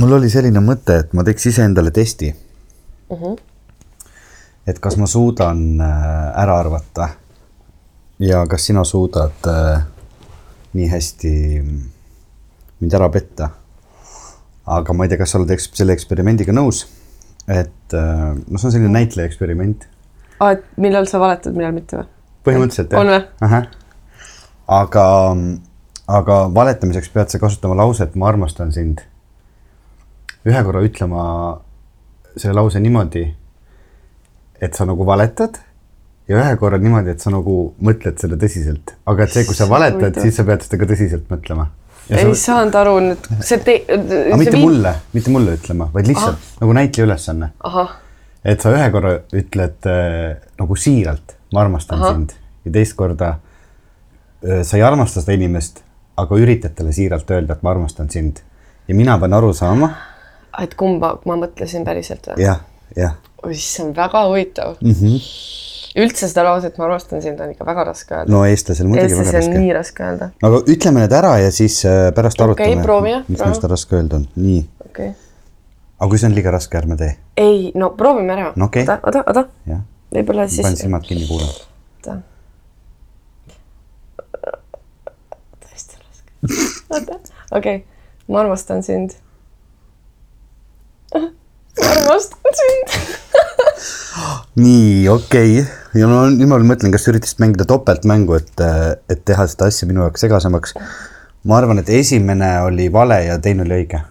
mul oli selline mõte, et ma teeks iseendale testi uh. -huh. et kas ma suudan äh, ära arvata ja kas sina suudad äh, nii hästi mind ära petta. aga ma ei tea, kas sa oled eks selle eksperimendiga nõus, et äh, noh, see on selline näitleja eksperiment. aa, et millal sa valetad, millal mitte või? põhimõtteliselt on või? aga, aga valetamiseks pead sa kasutama lauset ma armastan sind. Ühe korra ütlema selle lause niimoodi, et sa nagu valetad ja ühe korra niimoodi, et sa nagu mõtled seda tõsiselt, aga et see, kui sa valetad, siis sa pead seda ka tõsiselt mõtlema. ei sa... saanud aru nüüd, see te-. aga mitte viin... mulle, mitte mulle ütlema, vaid lihtsalt Aha. nagu näitleja ülesanne. et sa ühe korra ütled äh, nagu siiralt, ma armastan Aha. sind ja teist korda äh, sa ei armasta seda inimest, aga üritad talle siiralt öelda, et ma armastan sind ja mina pean aru saama et kumba ma mõtlesin päriselt või? jah, jah. oi, see on väga huvitav mm. -hmm. üldse seda lauset ma armastan sind on ikka väga raske öelda. no eestlasel muidugi väga raske. nii raske öelda. aga ütleme need ära ja siis äh, pärast arutame okay,. proovi jah. miks mul seda raske öelda on, nii okay.. aga kui see on liiga raske, ärme tee. ei, no proovime ära no,. Okay. oota, oota, oota. võib-olla siis. panen silmad kinni, kuulan. oota. tõesti raske. oota, okei okay., ma armastan sind armastan sind nii, okei okay. ja no nüüd ma mõtlen, kas üritasid mängida topeltmängu, et, et teha seda asja minu jaoks segasemaks. ma arvan, et esimene oli vale ja teine oli õige.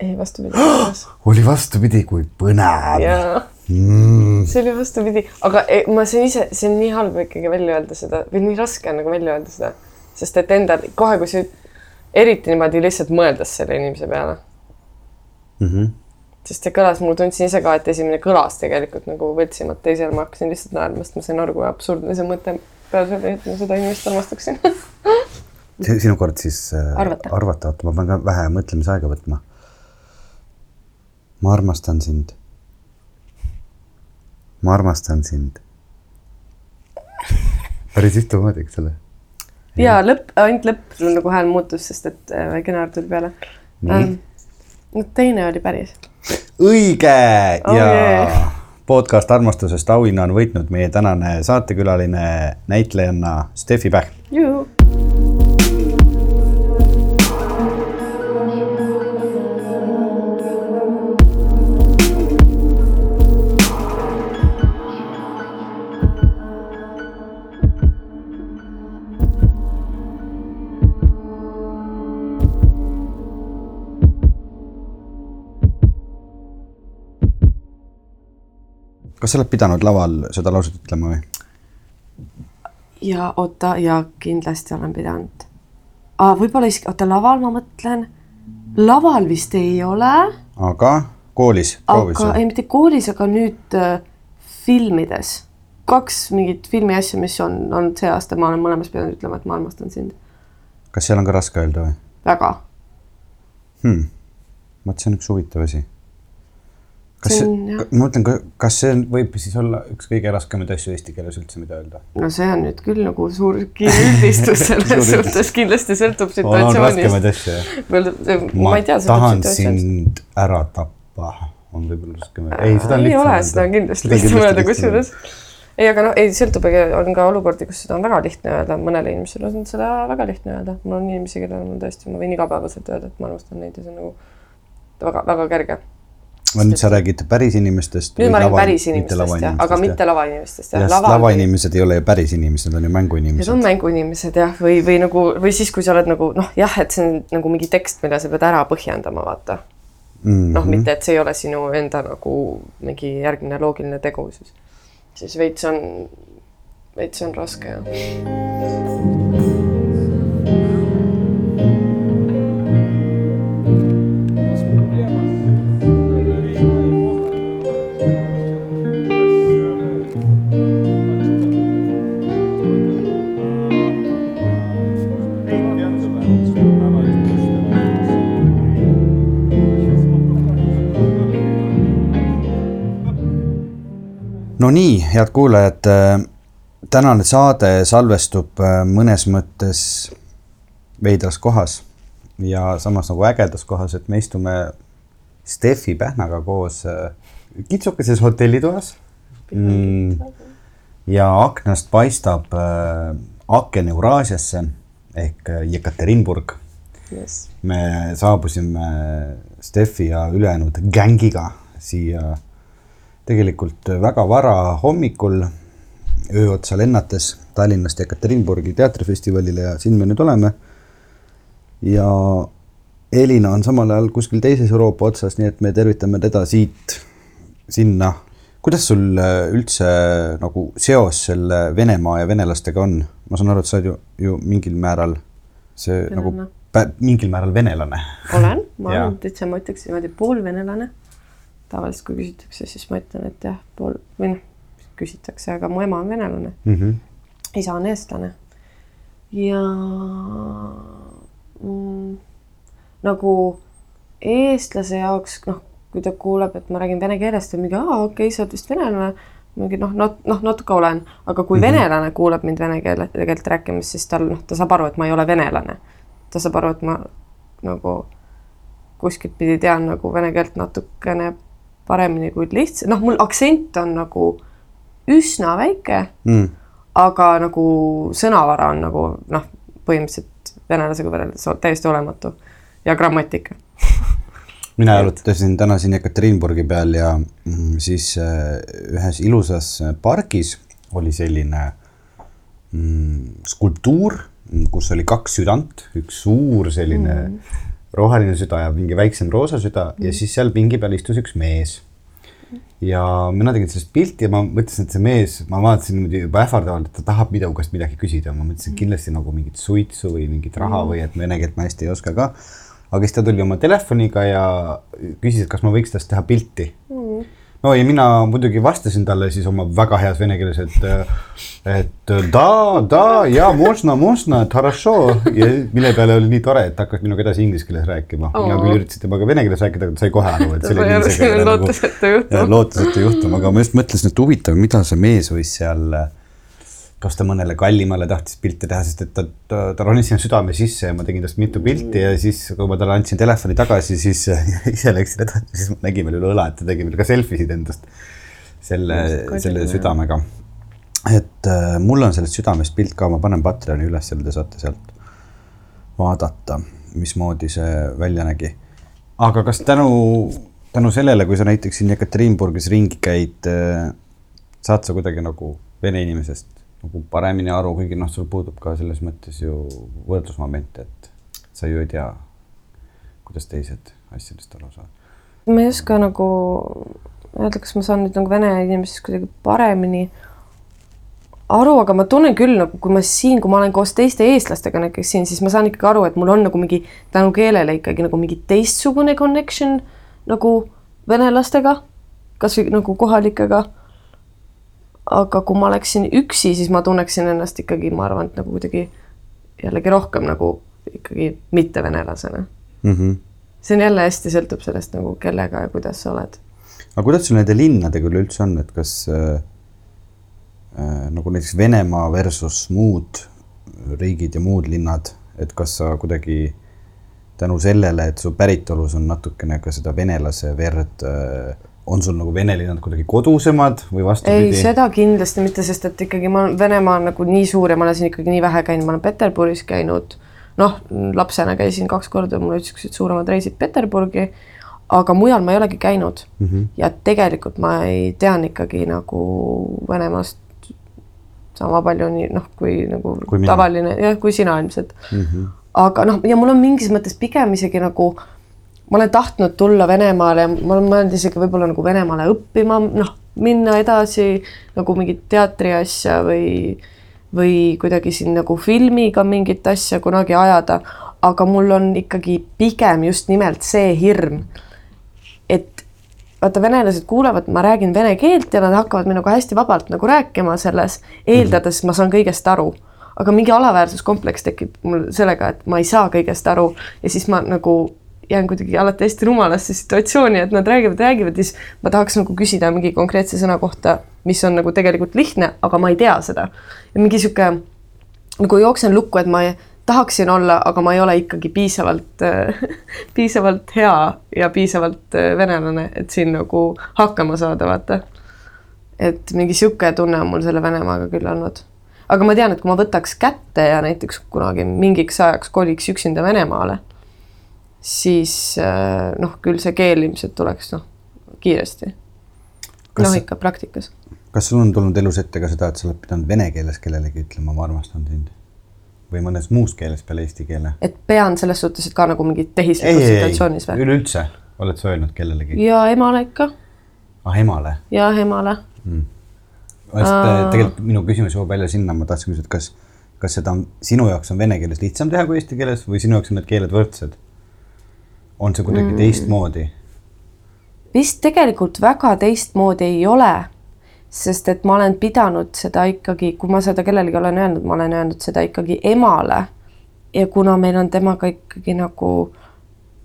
ei, vastupidi oli vastupidi, kui põnev. Mm. see oli vastupidi, aga ei, ma, see ise, see on nii halb ikkagi välja öelda seda või nii raske on nagu välja öelda seda, sest et endal kohe, kui sa eriti niimoodi lihtsalt mõeldes selle inimese peale mm. -hmm sest see kõlas, mul tundsin ise ka, et esimene kõlas tegelikult nagu võltsimalt, teisel ma hakkasin lihtsalt naerma, sest ma sain aru, kui absurdne see mõte peas oli, et ma seda inimest armastaksin sinu kord siis äh, arvata, arvata, oota, ma pean ka vähe mõtlemisaega võtma. ma armastan sind. ma armastan sind. päris ühtemoodi, eks ole? ja lõpp, ainult lõpp nagu hääl muutus, sest et äh, väike naer tuli peale. nii um,. no teine oli päris õige oh, ja yeah. podcast armastusest auhinna on võitnud meie tänane saatekülaline näitlejanna Steffi Pähk. Kas sa oled pidanud laval seda lauset ütlema või? ja oota, ja kindlasti olen pidanud ah,. võib-olla isegi, oota, laval ma mõtlen, laval vist ei ole. aga koolis aga ei, mitte koolis, aga nüüd äh, filmides. kaks mingit filmi asja, mis on olnud see aasta, ma olen mõlemas pidanud ütlema, et ma armastan sind. kas seal on ka raske öelda või? väga hmm.. vot see on üks huvitav asi kas see, see, ma mõtlen, kas see võib siis olla üks kõige raskemaid asju eesti keeles üldse, mida öelda? no see on nüüd küll nagu suur üldistus selles suhtes, kindlasti sõltub situatsioonist. ma ei tea. tahan sind ära tappa, on võib-olla raskem. ei, seda on lihtsam ei ole, seda on kindlasti lihtsam öelda kusjuures. ei, aga noh, ei sõltub, on ka olukordi, kus seda on väga lihtne öelda, mõnele inimesele on seda väga lihtne öelda. mul on inimesi, kellel on tõesti, ma võin igapäevaselt öelda, et ma armastan neid ja see on nagu väga-väga kerge no nüüd sa räägid päris inimestest. nüüd ma räägin päris inimestest jah, aga mitte lavainimestest jah. Lava lavainimesed ei ole ju päris inimesed, on ju mänguinimesed. Need on mänguinimesed jah, või, või nagu, või siis, kui sa oled nagu noh, jah, et see on nagu mingi tekst, mille sa pead ära põhjendama, vaata mm -hmm.. noh, mitte, et see ei ole sinu enda nagu mingi järgmine loogiline tegu, siis, siis veits on, veits on raske jah. No nii, head kuulajad, äh, tänane saade salvestub äh, mõnes mõttes veidras kohas ja samas nagu ägedas kohas, et me istume Steffi Pähnaga koos äh, kitsukeses hotellitoas mm,. ja aknast paistab äh, aken Euraasiasse ehk äh, Jekaterinburg yes. me saabusime Steffi ja ülejäänud gängiga siia tegelikult väga vara hommikul, öö otsa lennates Tallinnast Ekaterinburgi teatrifestivalile ja siin me nüüd oleme. ja Elina on samal ajal kuskil teises Euroopa otsas, nii et me tervitame teda siit sinna. kuidas sul äh, üldse nagu seos selle Venemaa ja venelastega on? ma saan aru, et sa oled ju, ju mingil määral see Venema. nagu mingil määral venelane. olen, ma olen täitsa, ma ütleks niimoodi poolvenelane. Tavaliselt, kui küsitakse, siis ma ütlen, et jah, pool või noh, küsitakse, aga mu ema on venelane mm. -hmm. isa on eestlane. ja mm, nagu eestlase jaoks, noh, kui ta kuuleb, et ma räägin vene keeles, ta on mingi, aa, okei okay,, sa oled vist venelane mingi noh, noh, noh, natuke olen, aga kui mm -hmm. venelane kuuleb mind vene keele tegelikult rääkimas, siis tal noh, ta saab aru, et ma ei ole venelane ta saab aru, et ma nagu kuskilt pidi tean nagu vene keelt natukene paremini kui lihtsalt, noh, mul aktsent on nagu üsna väike mm., aga nagu sõnavara on nagu noh, põhimõtteliselt venelasega võrreldes täiesti olematu ja grammatika mina jalutasin täna siin Ekaterinburgi peal ja mm, siis äh, ühes ilusas pargis oli selline mm, skulptuur kus oli kaks südant, üks suur selline mm. Roheline süda ja mingi väiksem roosa süda mm. ja siis seal pingi peal istus üks mees. ja mina tegin sellest pilti ja ma mõtlesin, et see mees, ma vaatasin niimoodi juba ähvardavalt, et ta tahab minu käest midagi küsida, ma mõtlesin mm. kindlasti nagu mingit suitsu või mingit raha mm. või et vene keelt ma hästi ei oska ka. aga siis ta tuli oma telefoniga ja küsis, et kas ma võiks tast teha pilti mm no ja mina muidugi vastasin talle siis oma väga heas vene keeles, et, et da, da ja možna, možna, хорошо ja mille peale oli nii tore, et hakkas minuga edasi inglise keeles rääkima oh.. mina küll üritasin temaga vene keeles rääkida, aga ta sai kohe aru, et see oli selline lootusetu juhtum. lootusetu juhtum, aga ma just mõtlesin, et huvitav, mida see mees võis seal kas ta mõnele kallimale tahtis pilte teha, sest et ta, ta, ta ronis sinna südame sisse ja ma tegin tast mitu pilti ja siis, kui ma talle andsin telefoni tagasi, siis ise läksin edasi, siis nägin veel üle õla, et ta tegi veel ka selfie sid endast selle, selle südamega. et äh, mul on sellest südamest pilt ka, ma panen Patreoni üles, te saate sealt vaadata, mismoodi see välja nägi. aga kas tänu, tänu sellele, kui sa näiteks siin Jekaterinburgis ringi käid, äh, saad sa kuidagi nagu vene inimesest nagu paremini aru, kuigi noh, sul puudub ka selles mõttes ju võrdlusmoment, et sa ju ei tea, kuidas teised asjadest aru saavad. ma ei oska nagu öelda, kas ma saan nüüd nagu vene inimesest kuidagi paremini aru, aga ma tunnen küll nagu, kui ma siin, kui ma olen koos teiste eestlastega näiteks siin, siis ma saan ikkagi aru, et mul on nagu mingi tänu keelele ikkagi nagu mingi teistsugune connection nagu venelastega, kasvõi nagu kohalikega aga kui ma oleksin üksi, siis ma tunneksin ennast ikkagi, ma arvan, et nagu kuidagi jällegi rohkem nagu ikkagi mittevenelasena mm. -hmm. see on jälle hästi sõltub sellest nagu kellega ja kuidas sa oled. aga kuidas sul nende linnadega üleüldse on, et kas äh, äh, nagu näiteks Venemaa versus muud riigid ja muud linnad, et kas sa kuidagi tänu sellele, et su päritolus on natukene ka seda venelase verd äh, on sul nagu vene linnad kuidagi kodusemad või vastupidi? ei, seda kindlasti mitte, sest et ikkagi ma, Venemaa on nagu nii suur ja ma olen siin ikkagi nii vähe käinud, ma olen Peterburis käinud, noh, lapsena käisin kaks korda, mul olid niisugused suuremad reisid Peterburgi, aga mujal ma ei olegi käinud mm. -hmm. ja tegelikult ma ei tean ikkagi nagu Venemaast sama palju nii noh, kui nagu kui tavaline, jah, kui sina ilmselt mm. -hmm. aga noh, ja mul on mingis mõttes pigem isegi nagu ma olen tahtnud tulla Venemaale, ma olen mõelnud isegi võib-olla nagu Venemaale õppima, noh, minna edasi nagu mingit teatriasja või, või kuidagi siin nagu filmiga mingit asja kunagi ajada. aga mul on ikkagi pigem just nimelt see hirm, et vaata, venelased kuulevad, ma räägin vene keelt ja nad hakkavad minuga hästi vabalt nagu rääkima selles, eeldades ma saan kõigest aru aga mingi alaväärsuskompleks tekib mul sellega, et ma ei saa kõigest aru ja siis ma nagu jään kuidagi alati hästi rumalasse situatsiooni, et nad räägivad, räägivad ja siis ma tahaks nagu küsida mingi konkreetse sõna kohta, mis on nagu tegelikult lihtne, aga ma ei tea seda. mingi sihuke nagu jooksen lukku, et ma tahaksin olla, aga ma ei ole ikkagi piisavalt äh, piisavalt hea ja piisavalt äh, venelane, et siin nagu hakkama saada, vaata. et mingi sihuke tunne on mul selle Venemaaga küll olnud. aga ma tean, et kui ma võtaks kätte ja näiteks kunagi mingiks ajaks koliks üksinda Venemaale, siis äh, noh, küll see keel ilmselt tuleks noh, kiiresti. noh, ikka praktikas. kas sul on tulnud elus ette ka seda, et sa oled pidanud vene keeles kellelegi ütlema, ma armastan sind? või mõnes muus keeles peale eesti keele? et pean selles suhtes, et ka nagu mingit tehislikus situatsioonis või? üleüldse, oled sa öelnud kellelegi? ja emale ikka. ah, emale? ja emale mm.. tegelikult minu küsimus jõuab välja sinna, ma tahtsin küsida, kas, kas seda on, sinu jaoks on vene keeles lihtsam teha kui eesti keeles või sinu jaoks on need keeled võrdsed? On see kuidagi mm. teistmoodi? vist tegelikult väga teistmoodi ei ole sest et ma olen pidanud seda ikkagi, kui ma seda kellelegi olen öelnud, ma olen öelnud seda ikkagi emale. ja kuna meil on temaga ikkagi nagu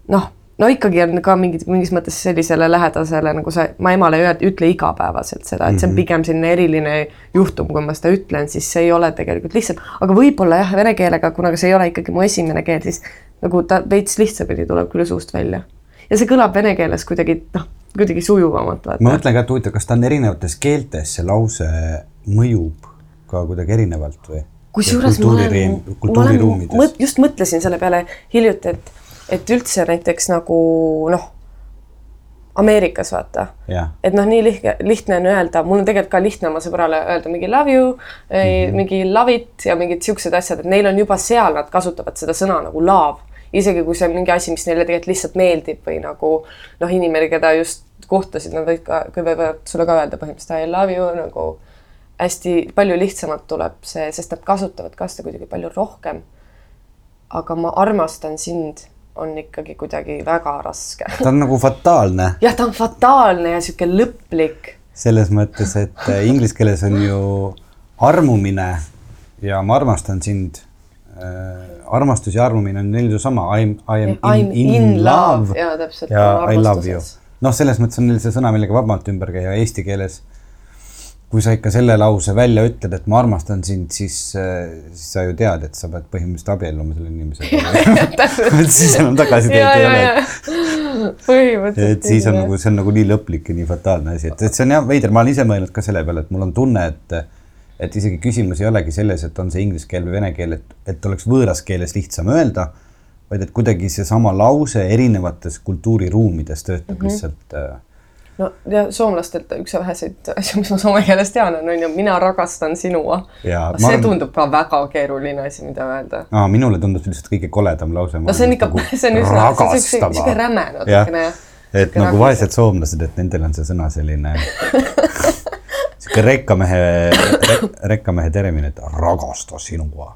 noh, no ikkagi on ka mingid, mingis mõttes sellisele lähedasele nagu sa, ma emale ei ütle igapäevaselt seda, et see on mhm. pigem selline eriline juhtum, kui ma seda ütlen, siis see ei ole tegelikult lihtsam, aga võib-olla jah, vene keelega, kuna see ei ole ikkagi mu esimene keel, siis nagu ta veits lihtsamini tuleb küll suust välja. ja see kõlab vene keeles kuidagi noh kuidagi sujuvamalt. ma mõtlen ka, et huvitav, kas ta on erinevates keeltes, see lause mõjub ka kuidagi erinevalt või? kusjuures ma olen, ma olen, mõt, just mõtlesin selle peale hiljuti, et, et üldse näiteks nagu noh, Ameerikas vaata, et noh, nii lihtne, lihtne on öelda, mul on tegelikult ka lihtne oma sõbrale öelda mingi love you mm, -hmm. mingi love it ja mingid siuksed asjad, et neil on juba seal, nad kasutavad seda sõna nagu love isegi kui see on mingi asi, mis neile tegelikult lihtsalt meeldib või nagu noh, inimene, keda just kohtasid, nad võid ka, võivad sulle ka öelda põhimõtteliselt I love you nagu hästi palju lihtsamalt tuleb see, sest nad kasutavad ka seda kuidagi palju rohkem. aga ma armastan sind on ikkagi kuidagi väga raske. ta on nagu fataalne. jah, ta on fataalne ja sihuke lõplik. selles mõttes, et inglise keeles on ju armumine ja ma armastan sind armastus ja armumine on neil ju sama, I am, I am in, in, in love, love. ja täpselt. ja I love you. noh, selles mõttes on neil see sõna, millega vabalt ümber käia eesti keeles. kui sa ikka selle lause välja ütled, et ma armastan sind, siis, siis sa ju tead, et sa pead põhimõtteliselt abielluma selle inimesega siis enam tagasiteed ei ole. põhimõtteliselt. et siis on nagu, see on nagu nii lõplik ja nii fataalne asi, et, et see on jah veider, ma olen ise mõelnud ka selle peale, et mul on tunne, et et isegi küsimus ei olegi selles, et on see inglise keel või vene keel, et, et oleks võõras keeles lihtsam öelda, vaid et kuidagi seesama lause erinevates kultuuriruumides töötab mm -hmm. lihtsalt äh, no ja soomlastelt üks väheseid asju, mis ma soome keeles tean, on, on ju mina rakastan sinu. see arvan... tundub ka väga keeruline asi, mida öelda. aa, minule tundub see lihtsalt kõige koledam lause. no see on ikka, see on üsna, sihuke räme natukene. et nagu vaesed soomlased, et nendel on see sõna selline sihuke rekkamehe re,, rekkamehe termin, et ragasta sinuga.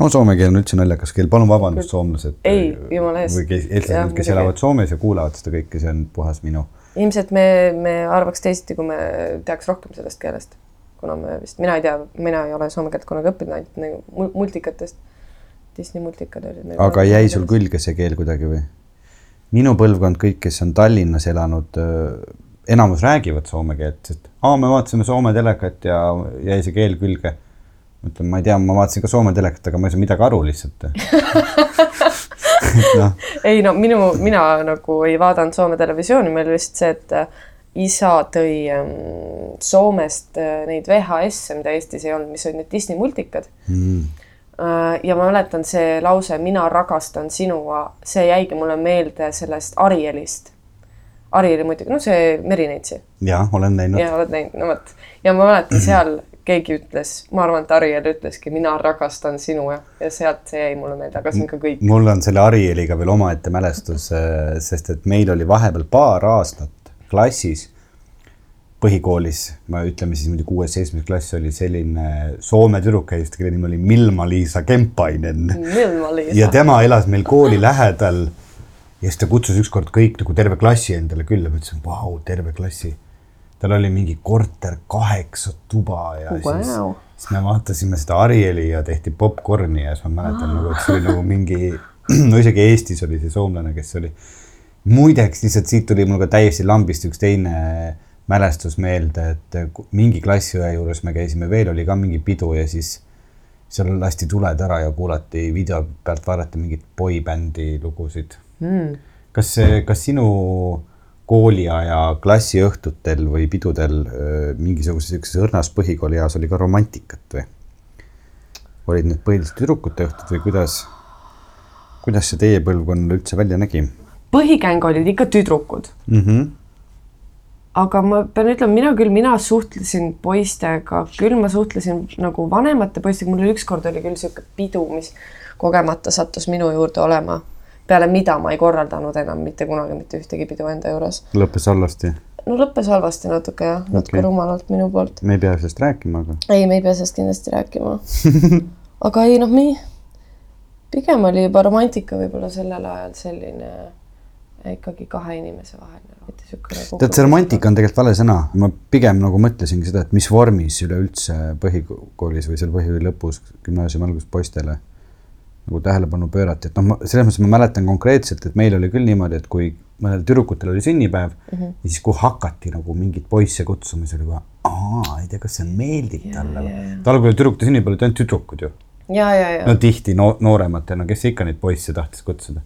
no soome keel on üldse naljakas keel, palun vabandust, soomlased. ei, jumala eest. või kes, eestlased, kes elavad Soomes ja kuulavad seda kõike, see on puhas minu. ilmselt me, me arvaks teisiti, kui me teaks rohkem sellest keelest. kuna me vist, mina ei tea, mina ei ole soome keelt kunagi õppinud, ainult nagu multikatest. Disney multikad olid. aga jäi sul külge see keel kuidagi või? minu põlvkond, kõik, kes on Tallinnas elanud enamus räägivad soome keelt, sest aa, me vaatasime Soome telekat ja jäi see keel külge. ma ütlen, ma ei tea, ma vaatasin ka Soome telekat, aga ma ei saa midagi aru lihtsalt no. ei no minu, mina nagu ei vaadanud Soome televisiooni, meil oli lihtsalt see, et äh, isa tõi ähm, Soomest äh, neid VHS-e, mida Eestis ei olnud, mis olid need Disney multikad mm ja ma mäletan see lause Mina ragastan sinua, see jäigi mulle meelde sellest Arielist Ari oli muidugi, noh, see Merineitsi. jah, olen näinud. ja oled näinud, no vot. ja ma mäletan seal keegi ütles, ma arvan, et Ariel ütleski, mina rakastan sinu ja, ja sealt see jäi mulle meelde, aga see on ka kõik. mul on selle Arieliga veel omaette mälestus, äh, sest et meil oli vahepeal paar aastat klassis, põhikoolis, ma ütleme siis muidugi kuues-seitsmes klass oli selline Soome tüdruk käis, kelle nimi oli Milma-Liisa Kempainen. ja tema elas meil kooli lähedal ja siis ta kutsus ükskord kõik nagu terve klassi endale külla, ma ütlesin, vau, terve klassi. tal oli mingi korter, kaheksa tuba ja wow. siis, siis me vaatasime seda Arieli ja tehti popkorni ja siis ma mäletan ah. nagu, et see oli nagu mingi, no isegi Eestis oli see soomlane, kes oli. muideks lihtsalt siit tuli mul ka täiesti lambist üks teine mälestus meelde, et mingi klassiõe juures me käisime veel, oli ka mingi pidu ja siis seal lasti tuled ära ja kuulati video pealt vaadati mingeid boybändi lugusid mm.. kas kas sinu kooliaja klassiõhtutel või pidudel mingisuguses sihukeses õrnas põhikoolieas oli ka romantikat või? olid need põhiliselt tüdrukute õhtud või kuidas, kuidas see teie põlvkonnal üldse välja nägi? põhigäng olid ikka tüdrukud mm. -hmm. aga ma pean ütlema, mina küll, mina suhtlesin poistega, küll ma suhtlesin nagu vanemate poistega, mul oli ükskord oli küll sihuke pidu, mis kogemata sattus minu juurde olema peale mida ma ei korraldanud enam mitte kunagi mitte ühtegi pidu enda juures. lõppes halvasti? no lõppes halvasti natuke jah, natuke okay. rumalalt minu poolt. me ei pea sellest rääkima, aga. ei, me ei pea sellest kindlasti rääkima aga ei noh, mi-, pigem oli juba romantika võib-olla sellel ajal selline ikkagi kahe inimese vaheline, tead, see romantika on tegelikult vale sõna, ma pigem nagu mõtlesingi seda, et mis vormis üleüldse põhikoolis või seal põhikooli lõpus, gümnaasiumi alguses poistele nagu tähelepanu pöörati, et noh, selles mõttes ma mäletan konkreetselt, et meil oli küll niimoodi, et kui mõnel tüdrukutel oli sünnipäev mm -hmm. ja siis, kui hakati nagu mingeid poisse kutsuma, siis oli kohe, aa, ei tea, kas see meeldib talle või. algul oli tüdrukute sünnipäev olid ainult tüdrukud ju. no tihti no, noorematena, kes ikka neid poisse tahtis kutsuda.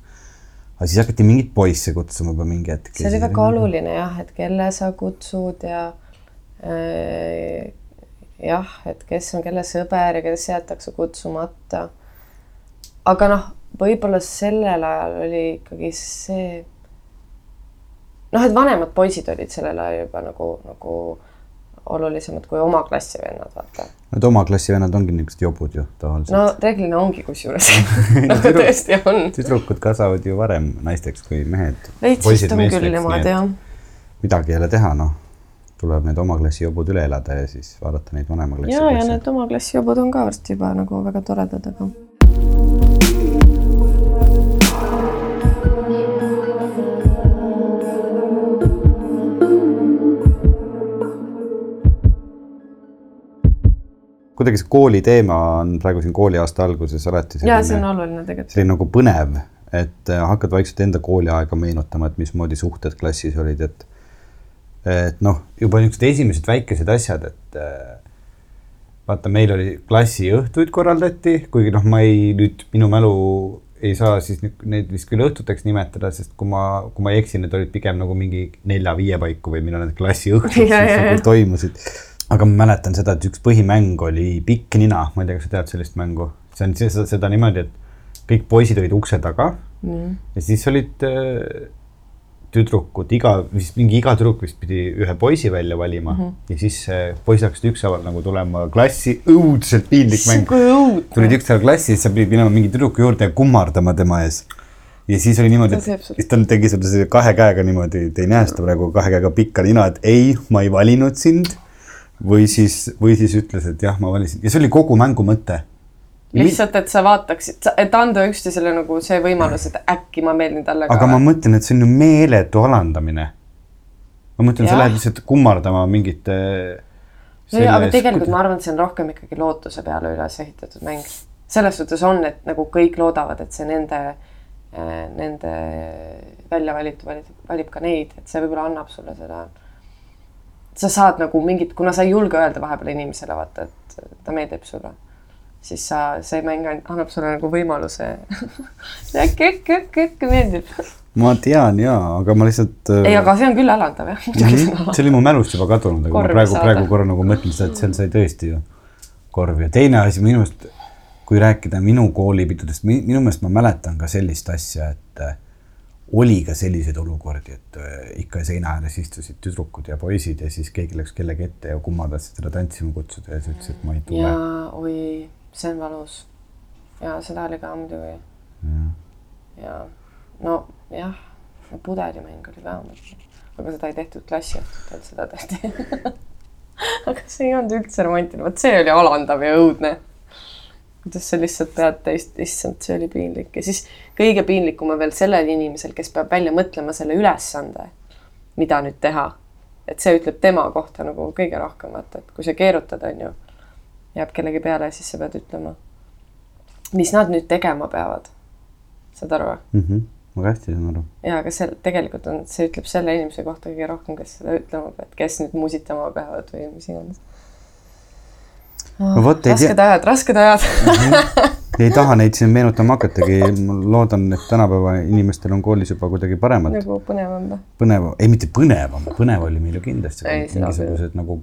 aga siis hakati mingeid poisse kutsuma juba mingi hetk. see oli väga oluline jah, et kelle sa kutsud ja äh, jah, et kes on kelle sõber ja kes jäetakse kutsumata aga noh, võib-olla sellel ajal oli ikkagi see noh, et vanemad poisid olid sellel ajal juba nagu, nagu olulisemad kui oma klassivennad, vaata. Need oma klassivennad ongi niisugused jobud ju tavaliselt. no reeglina ongi kusjuures nagu tõesti on. tüdrukud kasvavad ju varem naisteks kui mehed. veits vist on küll niimoodi jah. midagi ei ole teha, noh. tuleb need oma klassi jobud üle elada ja siis vaadata neid vanema klassi. ja, ja need oma klassi jobud on ka varsti juba nagu väga toredad, aga kuidagi see kooli teema on praegu siin kooliaasta alguses alati selline. ja see on oluline tegelikult. selline nagu põnev, et äh, hakkad vaikselt enda kooliaega meenutama, et mismoodi suhted klassis olid, et et noh, juba niisugused esimesed väikesed asjad, et äh, vaata, meil oli klassiõhtuid korraldati, kuigi noh, ma ei nüüd minu mälu ei saa siis neid vist küll õhtuteks nimetada, sest kui ma, kui ma ei eksi, need olid pigem nagu mingi nelja-viie paiku või millal need klassiõhtud siis nagu toimusid aga ma mäletan seda, et üks põhimäng oli Pikk nina, ma ei tea, kas sa tead sellist mängu, see on seda, seda niimoodi, et kõik poisid olid ukse taga. Mm. ja siis olid äh, tüdrukud, iga, vist mingi iga tüdruk vist pidi ühe poisi välja valima. Mm -hmm. ja siis äh, poisid hakkasid ükshaaval nagu tulema klassi, õudselt piinlik mäng. tulid ükshaaval klassi, siis sa pidid minema mingi tüdruku juurde ja kummardama tema ees. Ja siis oli niimoodi, et siis ta tegi selle kahe käega niimoodi, te ei näe seda praegu, kahe käega pikka nina, et ei, ma ei valinud sind või siis, või siis ütles, et jah, ma valisin ja see oli kogu mängu mõte. lihtsalt, et sa vaataksid, et anda üksteisele nagu see võimalus, et äkki ma meeldin talle ka. aga ma mõtlen, et see on ju meeletu alandamine. ma mõtlen, sa lähed lihtsalt kummardama mingite. no jaa, aga tegelikult ma arvan, et see on rohkem ikkagi lootuse peale üles ehitatud mäng. selles suhtes on, et nagu kõik loodavad, et see nende, äh, nende välja valitu valib, valib ka neid, et see võib-olla annab sulle seda sa saad nagu mingit, kuna sa ei julge öelda vahepeal inimesele vaata, et ta meeldib sulle, siis sa, see mäng annab sulle nagu võimaluse äkki, äkki, äkki, äkki meeldib. ma tean ja, aga ma lihtsalt. ei, aga see on küll alandav jah mm. -hmm. see oli mu mälust juba kadunud, aga Korvi ma praegu, praegu korra nagu mõtlen seda, et seal sai tõesti ju korvi ja teine asi minu meelest, kui rääkida minu koolipidudest, minu meelest ma mäletan ka sellist asja, et oli ka selliseid olukordi, et äh, ikka seina ääres istusid tüdrukud ja poisid ja siis keegi läks kellegi ette ja kumma tahtsid teda tantsima kutsuda ja siis ütles, et ma ei tule. ja oi, see on valus. ja seda oli ka muidugi. ja nojah, no pudelimäng oli ka, aga seda ei tehtud klassiõhtutel, seda tehti aga see ei olnud üldse romantiline, vot see oli alandav ja õudne kuidas sa lihtsalt pead teist, issand, see oli piinlik ja siis kõige piinlikum on veel sellel inimesel, kes peab välja mõtlema selle ülesande, mida nüüd teha. et see ütleb tema kohta nagu kõige rohkem, vaata, et kui sa keerutad, on ju, jääb kellegi peale, siis sa pead ütlema, mis nad nüüd tegema peavad. saad aru mm? -hmm. ma hästi saan aru. ja, aga see tegelikult on, see ütleb selle inimese kohta kõige rohkem, kes seda ütlema peab, kes nüüd musitama peavad või mis iganes no vot, ei tea rasked, ajad, rasked ajad. ei taha neid siin meenutama hakatagi, ma loodan, et tänapäeva inimestel on koolis juba kuidagi paremad, nagu põnevam või? põnevam, ei mitte põnevam, põnev oli meil ju kindlasti, mingisugused nagu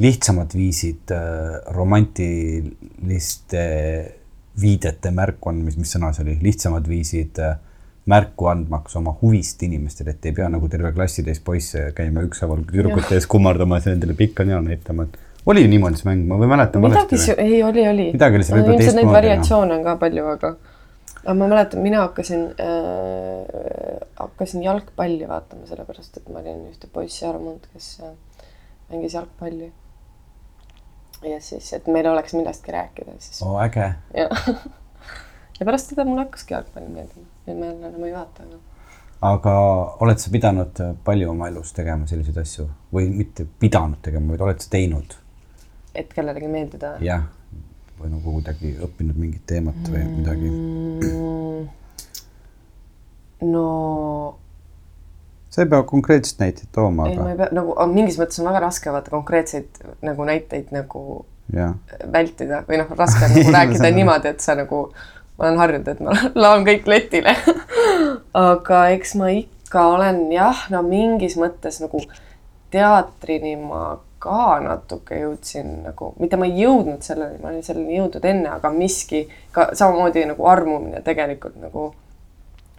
lihtsamad viisid äh, romantiliste viidete märku andmist, mis sõna see oli, lihtsamad viisid äh, märku andmaks oma huvist inimestele, et ei pea nagu terve klassitäis poisse käima ükshaaval tüdrukute ees kummardamas ja nendele pikka näo näitama, et oli niimoodi see mäng, ma või mäletan midagi valesti si-, ei oli, oli. Midagi oli seal võib-olla ilmselt neid teistmoodi, variatsioone on ka palju, aga aga ma mäletan, mina hakkasin äh,, hakkasin jalgpalli vaatama, sellepärast et ma olin ühte poissi armunud, kes äh, mängis jalgpalli. ja siis, et meil oleks millestki rääkida, siis oo, äge. ja ja pärast seda mulle hakkaski jalgpall meeldima, nüüd ma jälle enam ei vaata, aga aga oled sa pidanud palju oma elus tegema selliseid asju või mitte pidanud tegema, vaid oled sa teinud? Et kellelegi meeldida. jah, või nagu kuidagi õppinud mingit teemat või midagi. Mm, no sa ei pea konkreetset näiteid tooma, ei, ma aga ei pea nagu mingis mõttes on väga raske vaata konkreetseid nagu näiteid nagu jah, vältida või noh, raske on nagu rääkida saan niimoodi, et sa nagu, ma olen harjunud, et ma laon kõik letile. aga eks ma ikka olen jah, no mingis mõttes nagu teatrini ma ka natuke jõudsin nagu, mitte ma ei jõudnud selleni, ma olin selleni jõudnud enne, aga miski ka samamoodi nagu armumine tegelikult nagu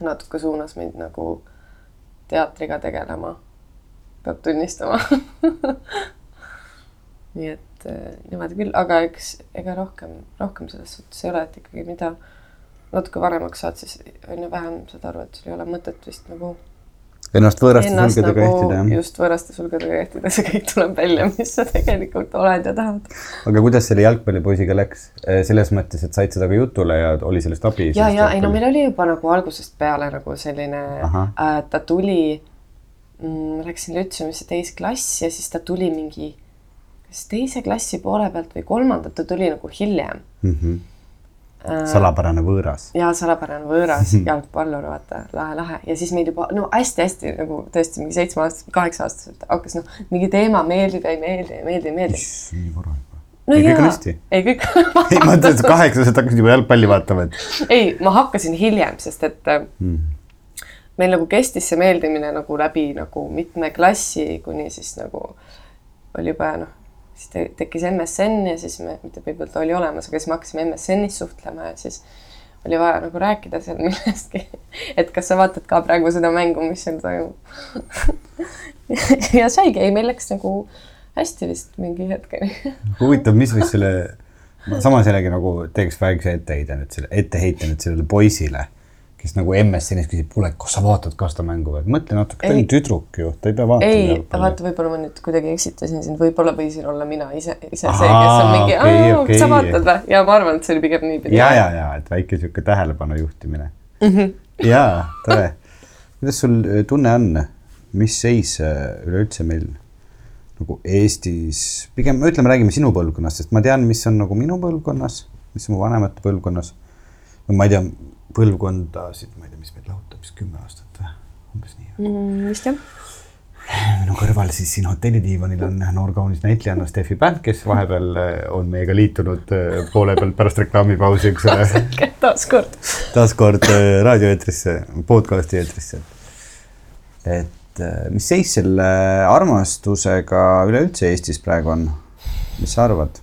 natuke suunas mind nagu teatriga tegelema, peab tunnistama. Nii et äh, niimoodi küll, aga eks ega rohkem, rohkem selles suhtes ei ole, et ikkagi mida natuke vanemaks saad, siis on ju vähem saad aru, et sul ei ole mõtet vist nagu ennast võõraste ennast sulgedega nagu ehtida, jah. just võõraste sulgedega ehtida, see kõik tuleb välja, mis sa tegelikult oled ja tahad. aga kuidas selle jalgpallipoisiga läks? selles mõttes, et said seda ka jutule ja oli sellest abi? ja, ja ei no meil oli juba nagu algusest peale nagu selline äh,, ta tuli mm,, läksin Lütseumisse teist klassi ja siis ta tuli mingi, kas teise klassi poole pealt või kolmandat, ta tuli nagu hiljem mm. -hmm. Salapärane võõras. ja salapärane võõras jalgpallur, vaata, lahe, lahe ja siis meid juba no hästi-hästi nagu tõesti mingi seitsme aastaselt, kaheksa aastaselt hakkas noh, mingi teema meeldib ja ei meeldi ja meeldib, meeldib. nii vara juba. no ei, kõik on jaa. hästi. ei, kõik ei, ma mõtlesin, et kaheksaselt hakkasid juba jalgpalli vaatama, et ei, ma hakkasin hiljem, sest et äh, mm. meil nagu kestis see meeldimine nagu läbi nagu mitme klassi, kuni siis nagu oli juba noh, siis te tekkis MSN ja siis me, mitte võib-olla ta oli olemas, aga siis me hakkasime MSN-is suhtlema ja siis oli vaja nagu rääkida seal millestki. et kas sa vaatad ka praegu seda mängu, mis seal toimub ja saigi, ei meil läks nagu hästi vist mingi hetkeni. huvitav, mis võis selle, samas jällegi nagu teeks väikse etteheide nüüd selle, etteheite nüüd sellele poisile, kes nagu MSN-is küsib, kuule, kas sa vaatad ka seda mängu või? mõtle natuke, ta on tüdruk ju, ta ei pea vaatama ei, vaata, võib-olla ma nüüd kuidagi eksitasin sind, võib-olla võisin olla mina ise, ise see, Ahaa, kes on mingi okay,, okei. sa vaatad või? ja ma arvan, et see oli pigem niipidi. ja, ja, ja, et väike sihuke tähelepanu juhtimine mm. -hmm. ja, tore. kuidas sul äh, tunne on, mis seis äh, üleüldse meil nagu Eestis, pigem ütleme, räägime sinu põlvkonnast, sest ma tean, mis on nagu minu põlvkonnas, mis on mu vanemate põlvkonnas. ma ei tea, põlvkondasid, ma ei tea, mis meid lahutab, vist kümme aastat või, umbes nii. Mm, vist jah. minu kõrval siis siin hotellitiivanil on noor kaunis näitlejanna Steffi Pänd, kes vahepeal äh, on meiega liitunud äh, poole pealt pärast reklaamipausi, eks ole taaskord. taaskord äh, raadioeetrisse, podcast'i eetrisse. et mis seis selle armastusega üleüldse Eestis praegu on? mis sa arvad?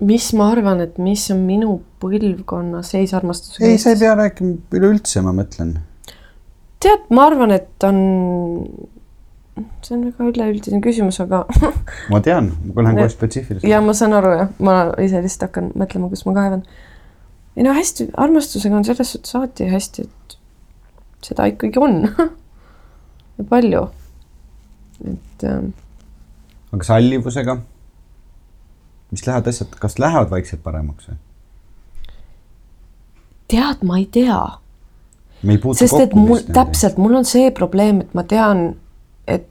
Mis ma arvan, et mis on minu põlvkonna seis armastusega? ei, sa ei pea rääkima üleüldse, ma mõtlen. tead, ma arvan, et on, see on väga üleüldine küsimus, aga ma tean, ma lähen kohe spetsiifiliselt. ja ma saan aru jah, ma ise lihtsalt hakkan mõtlema, kus ma kaevan. ei no hästi, armastusega on selles suhtes alati hästi, et seda ikkagi on. ja palju. et ähm, aga sallivusega? Mis lähevad asjad, kas lähevad vaikselt paremaks või? tead, ma ei tea sest et mul täpselt, mul on see probleem, et ma tean, et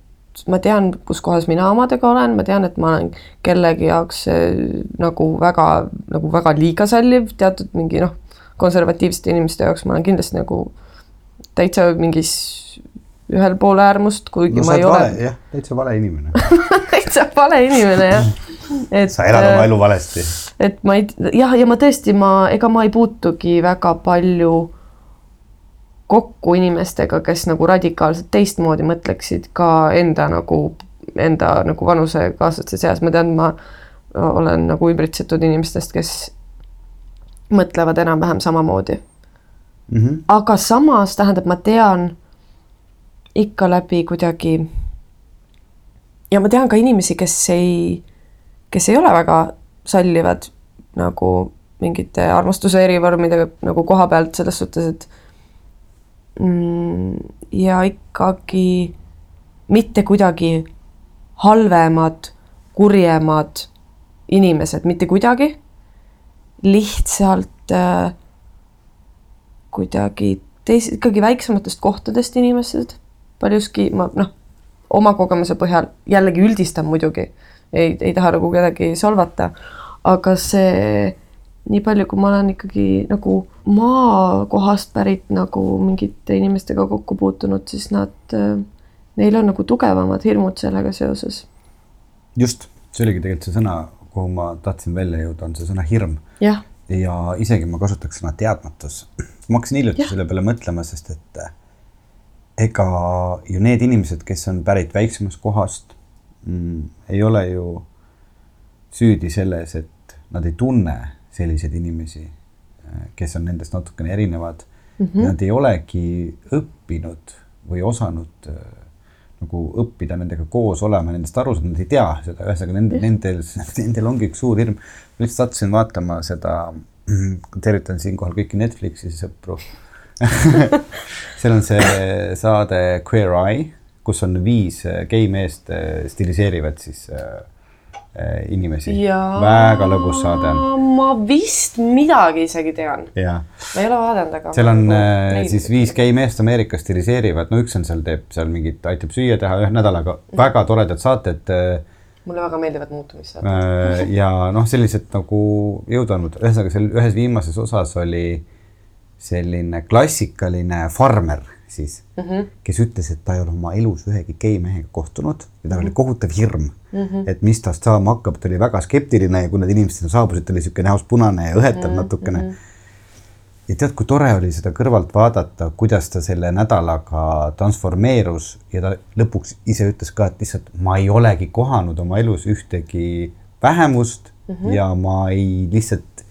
ma tean, kus kohas mina omadega olen, ma tean, et ma olen kellegi jaoks äh, nagu väga nagu väga liiga salliv teatud mingi noh, konservatiivsete inimeste jaoks ma olen kindlasti nagu täitsa mingis ühel pool äärmust, kuigi no ma ei oled ole vale, jah, täitsa vale inimene. täitsa vale inimene jah. Et sa elad oma elu valesti. et ma ei, jah, ja ma tõesti, ma, ega ma ei puutugi väga palju kokku inimestega, kes nagu radikaalselt teistmoodi mõtleksid ka enda nagu, enda nagu vanusekaaslaste seas, ma tean, ma olen nagu ümbritsetud inimestest, kes mõtlevad enam-vähem samamoodi mm. -hmm. aga samas tähendab, ma tean ikka läbi kuidagi ja ma tean ka inimesi, kes ei, kes ei ole väga sallivad nagu mingite armastuse erivormidega nagu koha pealt selles suhtes, et mm, ja ikkagi mitte kuidagi halvemad, kurjemad inimesed, mitte kuidagi. lihtsalt äh, kuidagi teis-, ikkagi väiksematest kohtadest inimesed, paljuski ma noh, oma kogemuse põhjal jällegi üldistan muidugi, ei, ei taha nagu kedagi solvata, aga see nii palju, kui ma olen ikkagi nagu maakohast pärit nagu mingite inimestega kokku puutunud, siis nad, neil on nagu tugevamad hirmud sellega seoses. just, see oligi tegelikult see sõna, kuhu ma tahtsin välja jõuda, on see sõna hirm. ja isegi ma kasutaks sõna teadmatus. Ma hakkasin hiljuti selle peale mõtlema, sest et eh, ega ju need inimesed, kes on pärit väiksemast kohast mm,, ei ole ju süüdi selles, et nad ei tunne selliseid inimesi, eh, kes on nendest natukene erinevad mm. -hmm. Nad ei olegi õppinud või osanud äh, nagu õppida nendega koos olema, nendest aru saada, nad ei tea seda, ühesõnaga nendel, nendel, nendel ongi üks suur hirm. ma lihtsalt sattusin vaatama seda tervitan siinkohal kõiki Netflixi sõpru seal on see saade Queer Eye, kus on viis gei meest eh, stiliseerivad siis äh, inimesi. väga lõbus saade on. ma vist midagi isegi tean. ma ei ole vaadanud, aga. seal on äh, siis viis gei meest Ameerikas stiliseerivad, no üks on seal, teeb seal mingit, aitab süüa teha ühe nädalaga, väga toredad saated äh, mulle väga meeldivad muutumissaated äh, ja noh, sellised nagu jõudnud, ühesõnaga seal ühes viimases osas oli selline klassikaline farmer siis mm, -hmm. kes ütles, et ta ei ole oma elus ühegi gei mehega kohtunud ja tal mm -hmm. oli mhm. kohutav hirm mm, -hmm. et mis tast saama hakkab, ta oli väga skeptiline ja kui need inimesed sinna saabusid, ta oli niisugune näost punane ja õhetav mm -hmm. natukene mm. -hmm ja tead, kui tore oli seda kõrvalt vaadata, kuidas ta selle nädalaga transformeerus ja ta lõpuks ise ütles ka, et lihtsalt ma ei olegi kohanud oma elus ühtegi vähemust mm -hmm. ja ma ei lihtsalt,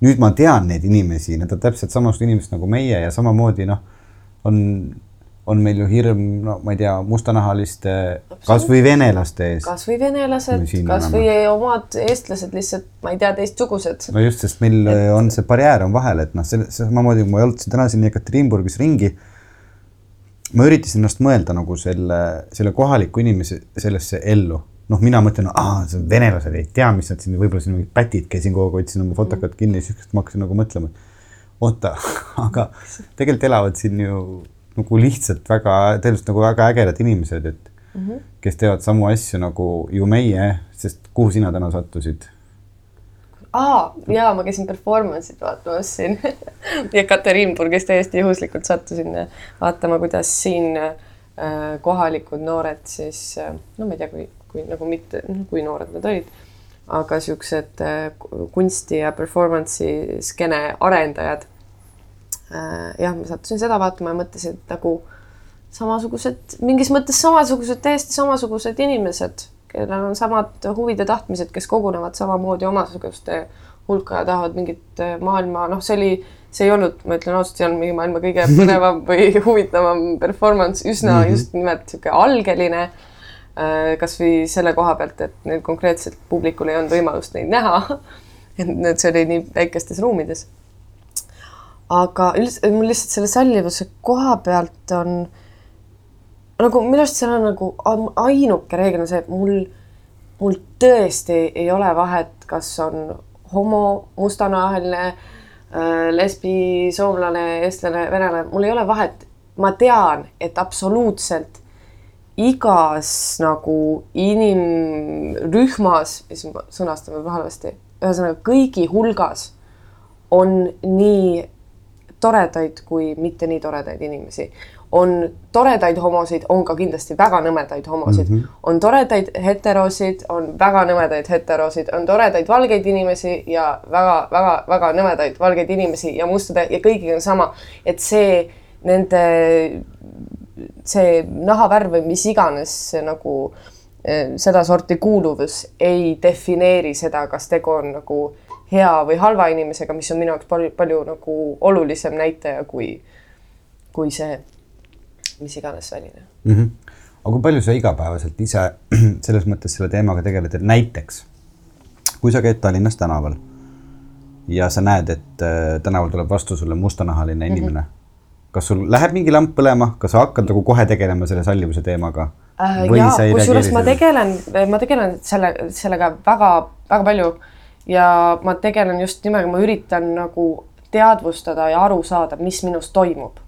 nüüd ma tean neid inimesi, need on täpselt samasugused inimesed nagu meie ja samamoodi noh, on on meil ju hirm, no ma ei tea, mustanahaliste, kasvõi venelaste ees. kasvõi venelased, kasvõi omad eestlased lihtsalt, ma ei tea, teistsugused. no just, sest meil et... on see barjäär on vahel, et noh, selle samamoodi, kui ma jalutasin täna siin Ekaterinburgis ringi. ma üritasin ennast mõelda nagu selle, selle kohaliku inimese sellesse ellu. noh, mina mõtlen, aa, venelased ei tea, mis nad siin, võib-olla siin mingid pätid, käisin kogu aeg, hoidsin oma fotokat kinni ja siis ma hakkasin nagu mõtlema. Oota, aga tegelikult elavad siin ju nagu lihtsalt väga, tõenäoliselt nagu väga ägedad inimesed, et mm -hmm. kes teevad samu asju nagu ju meie, sest kuhu sina täna sattusid? aa, jaa, ma käisin performance'it vaatamas siin Jekaterinburgis täiesti juhuslikult sattusin vaatama, kuidas siin äh, kohalikud noored siis äh,, no ma ei tea, kui, kui nagu mitte, noh, kui noored nad olid, aga siuksed äh, kunsti ja performance'i skeene arendajad Äh, jah, ma sattusin seda vaatama ja mõtlesin, et nagu samasugused, mingis mõttes samasugused, täiesti samasugused inimesed, kellel on samad huvid ja tahtmised, kes kogunevad samamoodi omasuguste hulka ja tahavad mingit äh, maailma, noh, see oli, see ei olnud, ma ütlen ausalt, see on mingi maailma kõige põnevam või huvitavam performance, üsna mm -hmm. just nimelt niisugune algeline. Äh, kasvõi selle koha pealt, et neil konkreetselt publikul ei olnud võimalust neid näha. et see oli nii väikestes ruumides aga üldiselt mul lihtsalt selle sallivuse koha pealt on nagu minu arust seal on nagu ainuke reegel on see, et mul, mul tõesti ei ole vahet, kas on homo, mustanahaline äh,, lesbi, soomlane, eestlane, venelane, mul ei ole vahet. ma tean, et absoluutselt igas nagu inimrühmas, mis sõnastame halvasti, ühesõnaga kõigi hulgas on nii toredaid kui mitte nii toredaid inimesi. on toredaid homosid, on ka kindlasti väga nõmedaid homosid mm, -hmm. on toredaid heterosid, on väga nõmedaid heterosid, on toredaid valgeid inimesi ja väga-väga-väga nõmedaid valgeid inimesi ja mustade ja kõigiga on sama, et see nende, see nahavärv või mis iganes nagu eh, sedasorti kuuluvus ei defineeri seda, kas tegu on nagu hea või halva inimesega, mis on minu jaoks palju, palju nagu olulisem näitaja kui, kui see mis iganes väline mm. -hmm. aga kui palju sa igapäevaselt ise selles mõttes selle teemaga tegeled, et näiteks kui sa käid Tallinnas tänaval ja sa näed, et äh, tänaval tuleb vastu sulle mustanahaline inimene mm, -hmm. Kas sul läheb mingi lamp põlema, kas sa hakkad nagu kohe tegelema selle sallivuse teemaga äh,? jaa, kusjuures ma tegelen, ma tegelen selle, sellega väga-väga palju ja ma tegelen just nimelt, ma üritan nagu teadvustada ja aru saada, mis minus toimub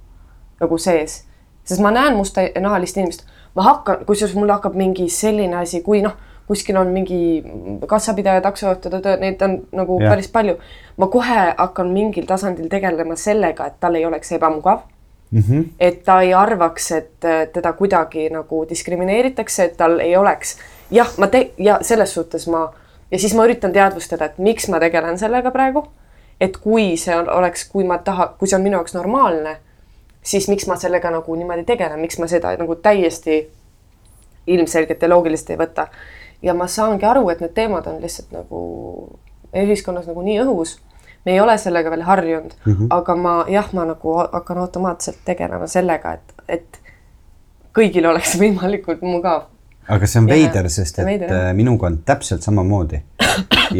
nagu sees sest ma näen mustanahalist inimest, ma hakkan, kusjuures mul hakkab mingi selline asi, kui noh, kuskil on mingi kassapidaja, taksojuht, neid on nagu ja. päris palju. ma kohe hakkan mingil tasandil tegelema sellega, et tal ei oleks ebamugav mm. -hmm. et ta ei arvaks, et äh, teda kuidagi nagu diskrimineeritakse, et tal ei oleks jah, ma te- ja selles suhtes ma ja siis ma üritan teadvustada, et miks ma tegelen sellega praegu. et kui see on, oleks, kui ma taha, kui see on minu jaoks normaalne siis miks ma sellega nagu niimoodi tegelen, miks ma seda nagu täiesti ilmselgelt ja loogiliselt ei võta. ja ma saangi aru, et need teemad on lihtsalt nagu ühiskonnas nagu nii õhus. Me ei ole sellega veel harjunud mm, -hmm. aga ma jah, ma nagu hakkan automaatselt tegelema sellega, et, et kõigil oleks võimalikult mugav. aga see on veider, sest et veider, äh, minuga on täpselt samamoodi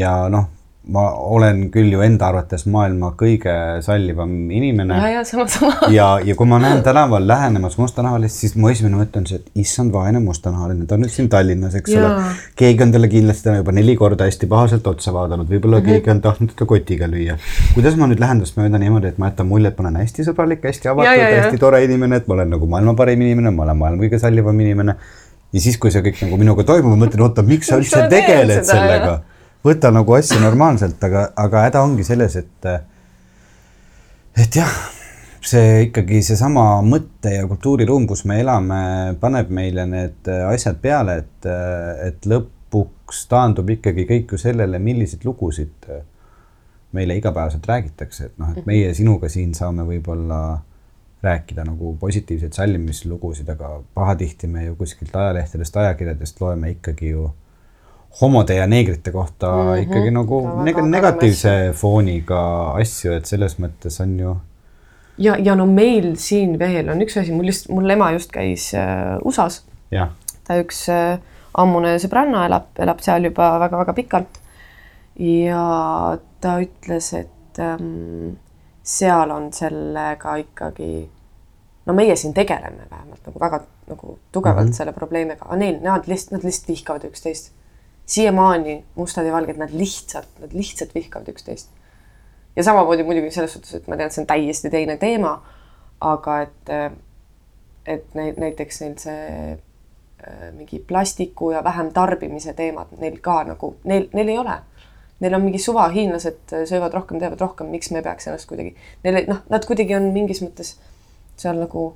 ja noh ma olen küll ju enda arvates maailma kõige sallivam inimene. ja, ja sama, sama. ja, ja kui ma näen tänaval lähenemas mustanahalist, siis mu esimene mõte on see, et issand, vaene mustanahaline, ta on nüüd siin Tallinnas, eks ja. ole. keegi on talle kindlasti täna juba neli korda hästi pahaselt otsa vaadanud, võib-olla mm -hmm. keegi on tahtnud teda kotiga lüüa. kuidas ma nüüd lähen tast mööda niimoodi, et ma jätan mulje, et ma olen hästi sõbralik, hästi avatud, hästi tore inimene, et ma olen nagu maailma parim inimene, ma olen maailma kõige sallivam inimene. ja siis, kui see kõik nagu minuga toimub, ma mõtlen, oota, miks sa üldse tegeled sellega võta nagu asja normaalselt, aga, aga häda ongi selles, et, et jah, see ikkagi seesama mõtte ja kultuuriruum, kus me elame, paneb meile need asjad peale, et, et lõpuks taandub ikkagi kõik ju sellele, milliseid lugusid meile igapäevaselt räägitakse, et noh, et meie sinuga siin saame võib-olla rääkida nagu positiivseid sallimislugusid, aga pahatihti me ju kuskilt ajalehtedest, ajakirjadest loeme ikkagi ju homode ja neegrite kohta mm -hmm. ikkagi nagu neg negatiivse fooniga asju, et selles mõttes on ju. ja, ja no meil siin veel on üks asi, mul just, mul ema just käis äh, USA-s. ta üks äh, ammune sõbranna elab, elab seal juba väga-väga pikalt. ja ta ütles, et ähm, seal on sellega ikkagi, no meie siin tegeleme vähemalt nagu väga nagu tugevalt mm -hmm. selle probleemiga, aga neil, nad lihtsalt, nad lihtsalt vihkavad üksteist siiamaani mustad ja valged, nad lihtsalt, nad lihtsalt vihkavad üksteist. ja samamoodi muidugi selles suhtes, et ma tean, et see on täiesti teine teema, aga et, et näiteks neil see äh, mingi plastiku ja vähem tarbimise teemad neil ka nagu, neil, neil ei ole. Neil on mingi suva, hiinlased söövad rohkem, teevad rohkem, miks me peaks ennast kuidagi, neil noh, nad kuidagi on mingis mõttes seal nagu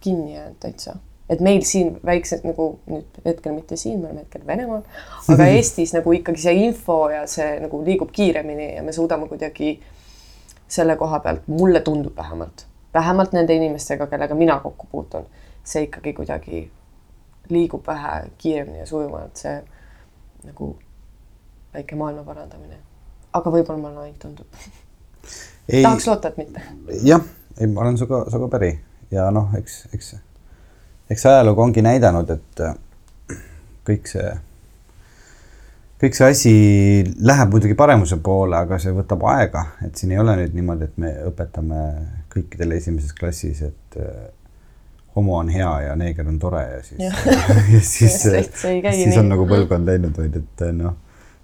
kinni jäänud täitsa et meil siin väiksed nagu nüüd hetkel mitte siin, me oleme hetkel Venemaal, aga Eestis nagu ikkagi see info ja see nagu liigub kiiremini ja me suudame kuidagi selle koha pealt, mulle tundub vähemalt, vähemalt nende inimestega, kellega mina kokku puutun, see ikkagi kuidagi liigub vähe kiiremini ja sujuvamalt, see nagu väike maailma parandamine. aga võib-olla mulle ainult tundub. tahaks loota, et mitte. jah, ei, ma olen sinuga, sinuga päri ja noh, eks, eks eks ajalugu ongi näidanud, et äh, kõik see, kõik see asi läheb muidugi paremuse poole, aga see võtab aega, et siin ei ole nüüd niimoodi, et me õpetame kõikidele esimeses klassis, et äh, homo on hea ja neeger on tore ja siis, ja siis, siis on nagu põlvkond läinud, vaid et äh, noh,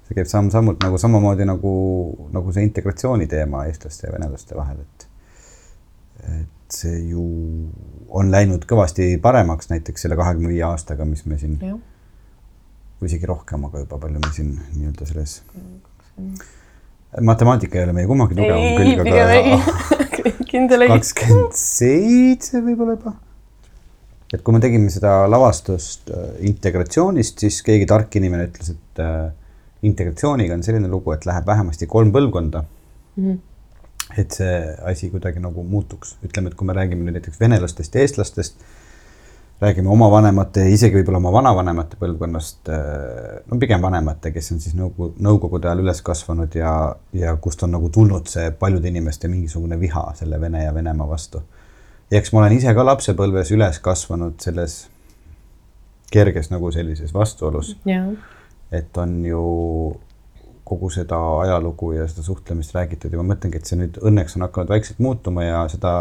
see käib samm-sammult nagu samamoodi nagu, nagu see integratsiooni teema eestlaste ja venelaste vahel, et, et ju on läinud kõvasti paremaks näiteks selle kahekümne viie aastaga, mis me siin, või isegi rohkem, aga juba palju me siin nii-öelda selles. matemaatika ei ole meie kummagi tugevam külg, aga, kindel ei. kakskümmend seitse võib-olla juba. et kui me tegime seda lavastust äh, integratsioonist, siis keegi tark inimene ütles, et äh, integratsiooniga on selline lugu, et läheb vähemasti kolm põlvkonda. Et see asi kuidagi nagu muutuks, ütleme, et kui me räägime nüüd näiteks venelastest ja eestlastest, räägime oma vanemate, isegi võib-olla oma vanavanemate põlvkonnast, no pigem vanemate, kes on siis nõukogu, nõukogude ajal üles kasvanud ja, ja kust on nagu tulnud see paljude inimeste mingisugune viha selle Vene ja Venemaa vastu. ja eks ma olen ise ka lapsepõlves üles kasvanud selles kerges nagu sellises vastuolus, et on ju kogu seda ajalugu ja seda suhtlemist räägitud ja ma mõtlengi, et see nüüd õnneks on hakanud vaikselt muutuma ja seda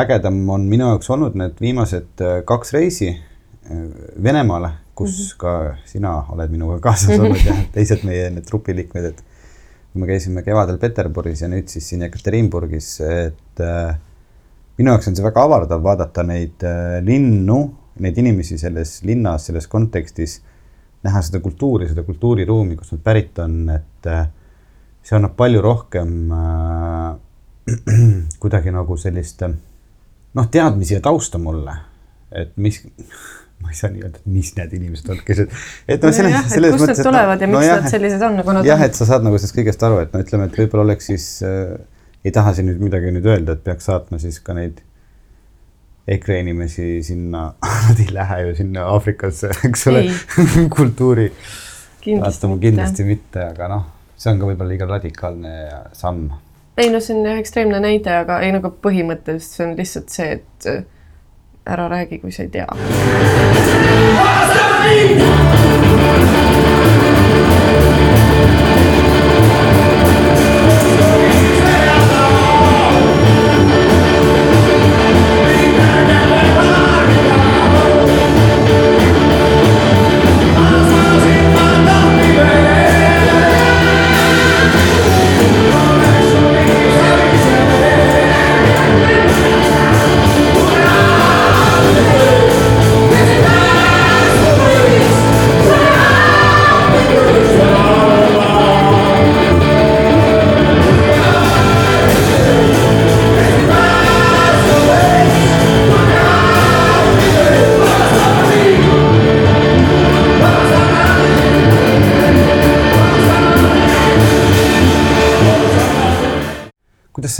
ägedam on minu jaoks olnud need viimased äh, kaks reisi äh, Venemaale, kus mm -hmm. ka sina oled minuga kaasas olnud ja teised meie need trupiliikmed, et kui me käisime kevadel Peterburis ja nüüd siis siin Ekaterinburgis, et äh, minu jaoks on see väga avardav vaadata neid äh, linnu, neid inimesi selles linnas, selles kontekstis, näha seda kultuuri, seda kultuuriruumi, kust nad pärit on, et äh, see annab palju rohkem äh, kuidagi nagu sellist äh, noh, teadmisi ja tausta mulle, et mis, ma ei saa nii öelda, et mis need inimesed on, kes, et noh, selles, selles kust nad tulevad ja miks nojah, nad sellised on, nagu nad jah, on. et sa saad nagu sellest kõigest aru, et no ütleme, et võib-olla oleks siis äh,, ei taha siin nüüd midagi nüüd öelda, et peaks saatma siis ka neid EKRE inimesi sinna, nad ei lähe ju sinna Aafrikasse, eks ole kultuuri vaatama kindlasti mitte, aga noh, see on ka võib-olla liiga radikaalne samm. ei no see on jah ekstreemne näide, aga ei nagu põhimõtteliselt see on lihtsalt see, et äh, ära räägi, kui sa ei tea.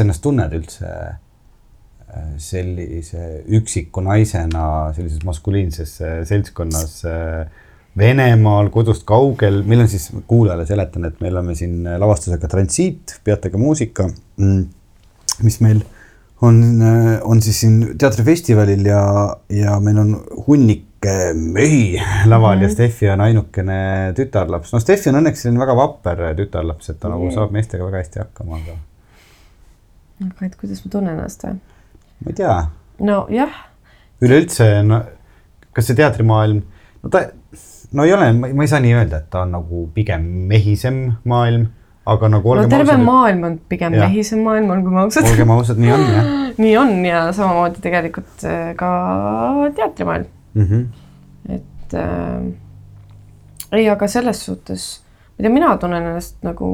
Sa ennast tunned üldse äh, sellise üksiku naisena sellises maskuliinses äh, seltskonnas äh, Venemaal, kodust kaugel, meil on siis kuulajale seletan, et me oleme siin lavastusega Transiit, Peatega muusika, mis meil on, on siis siin teatrifestivalil ja, ja meil on hunnik mehi laval mm -hmm. ja Steffi on ainukene tütarlaps. no Steffi on õnneks selline väga vapper tütarlaps, et ta mm -hmm. nagu saab meestega väga hästi hakkama, aga aga et kuidas ma tunnen ennast või? ma ei tea, nojah, üleüldse no kas see teatrimaailm, no ta, no ei ole, ma ei saa nii öelda, et ta on nagu pigem mehisem maailm, aga nagu no terve ausad, maailm on pigem Jah. mehisem maailm, olgem ausad. olgem ausad, nii on jah nii on ja samamoodi tegelikult äh, ka teatrimaailm, mm. -hmm. et äh, ei, aga selles suhtes, ma ei tea, mina tunnen ennast nagu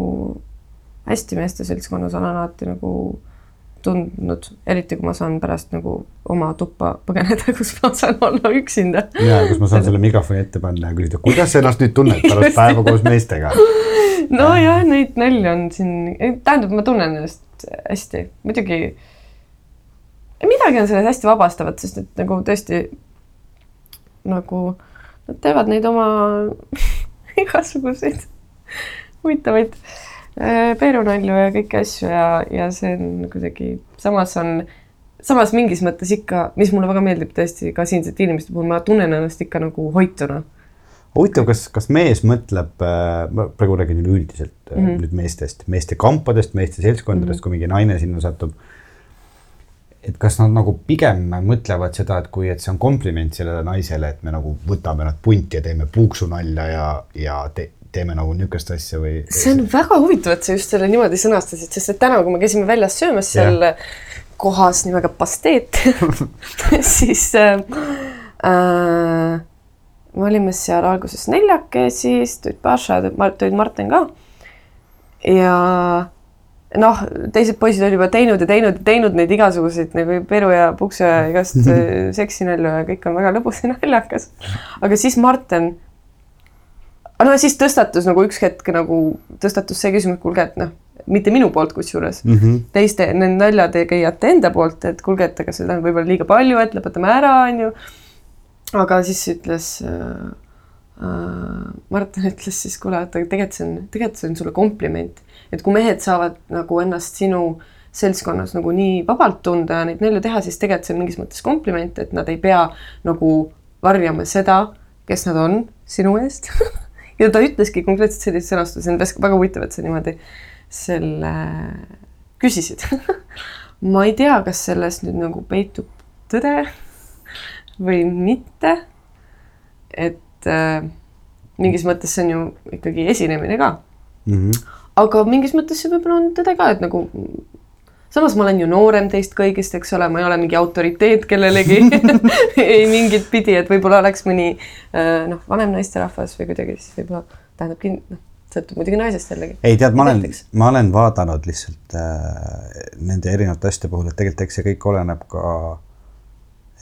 hästi meeste seltskonnas olen alati nagu tundnud, eriti kui ma saan pärast nagu oma tuppa põgeneda, kus ma saan olla üksinda. ja kus ma saan selle mikrofoni ette panna ja küsida, kuidas sa ennast nüüd tunned pärast päeva koos meestega? nojah, neid nalju on siin, tähendab, ma tunnen ennast hästi, muidugi midagi on selles hästi vabastavat, sest et nagu tõesti nagu nad teevad neid oma igasuguseid huvitavaid peerunalju ja kõiki asju ja, ja see on kuidagi, samas on, samas mingis mõttes ikka, mis mulle väga meeldib tõesti ka siinsete inimeste puhul, ma tunnen ennast ikka nagu hoituna. huvitav, kas, kas mees mõtleb, ma praegu räägin üleüldiselt mm Mhm. -hmm. nüüd meestest, meeste kampadest, meeste seltskondadest mm, -hmm. kui mingi naine sinna satub. et kas nad nagu pigem mõtlevad seda, et kui, et see on kompliment sellele naisele, et me nagu võtame nad punti ja teeme puuksunalja ja, ja te, teeme nagu niisugust asja või? see on väga huvitav, et sa just selle niimoodi sõnastasid, sest et täna, kui me käisime väljas söömas seal yeah. kohas nimega Pasteet siis äh, äh, me olime seal alguses neljakesi, siis tulid Paša tulid Martin ka. ja noh, teised poisid olid juba teinud ja teinud ja teinud neid igasuguseid nagu Peru ja Puksu ja igast äh, seksinalju ja kõik on väga lõbus ja naljakas. aga siis Marten. no siis tõstatus nagu üks hetk nagu tõstatus see küsimus, kuulge, et noh, mitte minu poolt kusjuures mm, -hmm. teiste nende naljategijate enda poolt, et kuulge, et aga seda on võib-olla liiga palju, et lõpetame ära, onju. aga siis ütles äh, äh, Martin ütles siis, kuule, et aga tegelikult see on, tegelikult see on sulle kompliment et kui mehed saavad nagu ennast sinu seltskonnas nagu nii vabalt tunda ja neid nalju teha, siis tegelikult see on mingis mõttes kompliment, et nad ei pea nagu varjama seda, kes nad on sinu eest ja ta ütleski konkreetselt sellise sõnastuse, see on väga huvitav, et sa niimoodi selle küsisid ma ei tea, kas selles nüüd nagu peitub tõde või mitte. et äh, mingis mõttes see on ju ikkagi esinemine ka mm. -hmm aga mingis mõttes see võib-olla on tõde ka, et nagu samas ma olen ju noorem teist kõigist, eks ole, ma ei ole mingi autoriteet kellelegi ei mingit pidi, et võib-olla oleks mõni äh, noh, vanem naisterahvas või kuidagi siis võib-olla tähendab kind-, noh, sõltub muidugi naisest jällegi. ei tead, ma olen, ma olen vaadanud lihtsalt äh, nende erinevate asjade puhul, et tegelikult eks see kõik oleneb ka,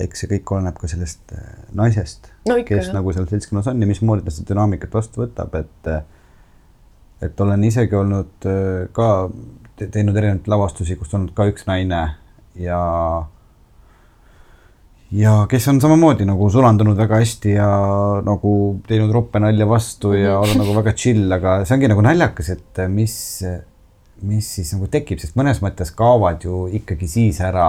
eks see kõik oleneb ka sellest äh, naisest no, kes jah. nagu seal seltskonnas on ja mismoodi ta seda dünaamikat vastu võtab, et et olen isegi olnud äh, ka teinud erinevaid lavastusi, kus on ka üks naine ja ja kes on samamoodi nagu sulandunud väga hästi ja nagu teinud roppe nalja vastu ja olnud nagu väga chill, aga see ongi nagu naljakas, et mis, mis siis nagu tekib, sest mõnes mõttes kaovad ju ikkagi siis ära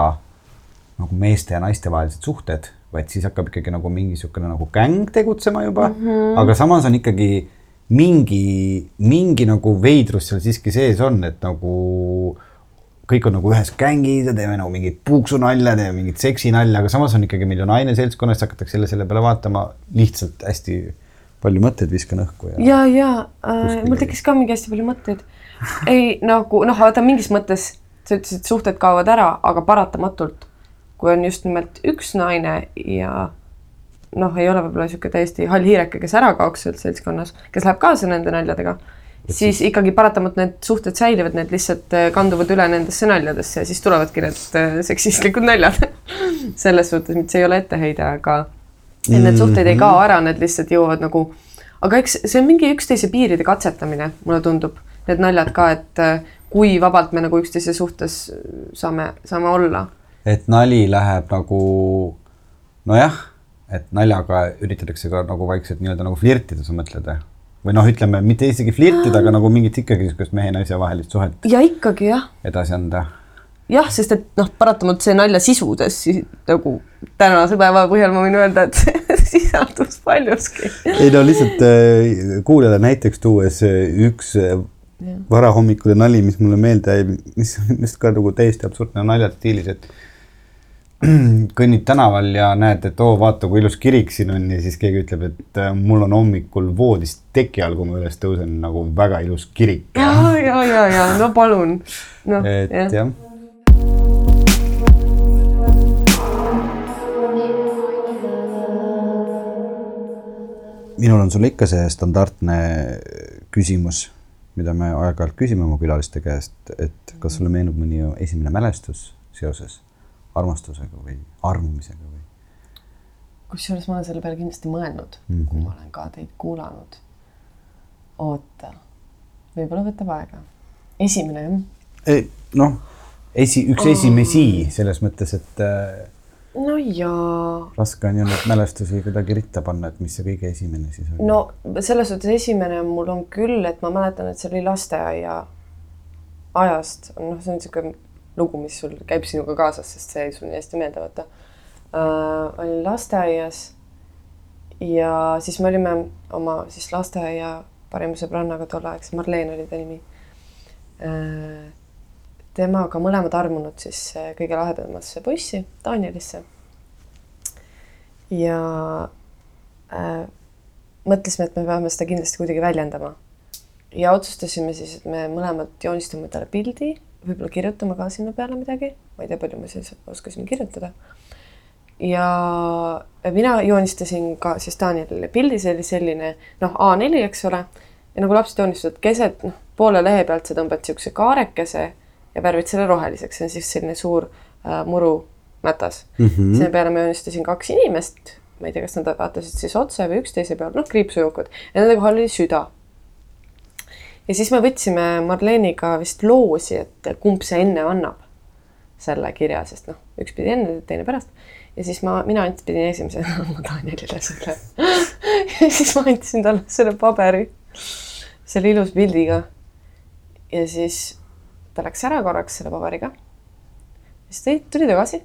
nagu meeste ja naiste vahelised suhted, vaid siis hakkab ikkagi nagu mingi niisugune nagu gäng tegutsema juba mm, -hmm. aga samas on ikkagi mingi, mingi nagu veidrus seal siiski sees on, et nagu kõik on nagu ühes gängis ja teeme nagu mingit puuksunalja, teeme mingit seksinalja, aga samas on ikkagi meil ju naine seltskonnas, hakatakse jälle selle peale vaatama, lihtsalt hästi palju mõtteid viskan õhku ja. ja, ja äh, mul tekkis ka mingi hästi palju mõtteid. ei nagu noh, vaata mingis mõttes sa ütlesid, suhted kaovad ära, aga paratamatult, kui on just nimelt üks naine ja noh, ei ole võib-olla niisugune täiesti hall hiireke, kes ära kaoks sealt seltskonnas, kes läheb kaasa nende naljadega, siis ikkagi paratamatult need suhted säilivad, need lihtsalt äh, kanduvad üle nendesse naljadesse ja siis tulevadki need äh, seksistlikud naljad. Selles suhtes, mitte see ei ole etteheide, aga et need suhted ei kao ära, need lihtsalt jõuavad nagu, aga eks see on mingi üksteise piiride katsetamine, mulle tundub, need naljad ka, et äh, kui vabalt me nagu üksteise suhtes saame, saame olla. et nali läheb nagu nojah et naljaga üritatakse ka nagu vaikselt nii-öelda nagu flirtida, sa mõtled või? või noh, ütleme mitte isegi flirtida, aga nagu mingit ikkagi niisugust mehe ja naise vahelist suhet. ja ikkagi jah. edasi anda. jah, sest et noh, paratamatult see nalja sisudes nagu tänase päeva põhjal ma võin öelda, et sisaldus paljuski. ei no lihtsalt äh, kuulajale näiteks tuues äh, üks varahommikune nali, mis mulle meelde jäi, mis on vist ka nagu täiesti absurdne naljastiilis, et kõnnid tänaval ja näed, et oo, vaata, kui ilus kirik siin on ja siis keegi ütleb, et äh, mul on hommikul voodis teki all, kui ma üles tõusen, nagu väga ilus kirik. ja, ja, ja, ja no palun no,. et jah ja. minul on sulle ikka see standardne küsimus, mida me aeg-ajalt küsime oma külaliste käest, et kas sulle meenub mõni esimene mälestus seoses armastusega või armumisega või? kusjuures ma olen selle peale kindlasti mõelnud mm, -hmm. kui ma olen ka teid kuulanud. oota, võib-olla võtab aega. esimene jah? noh, esi, üks esimesi selles mõttes, et äh, no jaa. raske on ju neid mälestusi kuidagi ritta panna, et mis see kõige esimene siis oli? no selles suhtes esimene mul on küll, et ma mäletan, et see oli lasteaia ajast, noh, see on niisugune lugu, mis sul käib sinuga kaasas, sest see jäi sul nii hästi meelde, vaata äh,. olin lasteaias ja siis me olime oma siis lasteaia parima sõbrannaga tolleaegse, Marleen oli ta nimi äh,. temaga mõlemad armunud siis äh, kõige lahedamasse bussi, Danielisse. ja äh, mõtlesime, et me peame seda kindlasti kuidagi väljendama. ja otsustasime siis, et me mõlemad joonistame talle pildi võib-olla kirjutama ka sinna peale midagi, ma ei tea, palju me siis oskasime kirjutada. ja mina joonistasin ka siis Danielile pildi, see oli selline noh, A4, eks ole, ja nagu lapsed joonistavad keset, noh, poole lehe pealt sa tõmbad niisuguse kaarekese ja värvid selle roheliseks, see on siis selline suur äh, murumätas mm. -hmm. selle peale ma joonistasin kaks inimest, ma ei tea, kas nad vaatasid siis otse või üksteise peal, noh, kriipsujukud ja nende kohal oli süda. Ja siis me võtsime Marleniga vist loosi, et kumb see enne annab selle kirja, sest noh, üks pidi enne, teine pärast ja siis ma, mina ant-, pidin esimesena andma Danielile selle ja siis ma andsin talle selle paberi, selle ilus pildiga. ja siis ta läks ära korraks selle paberiga. siis ta tuli tagasi.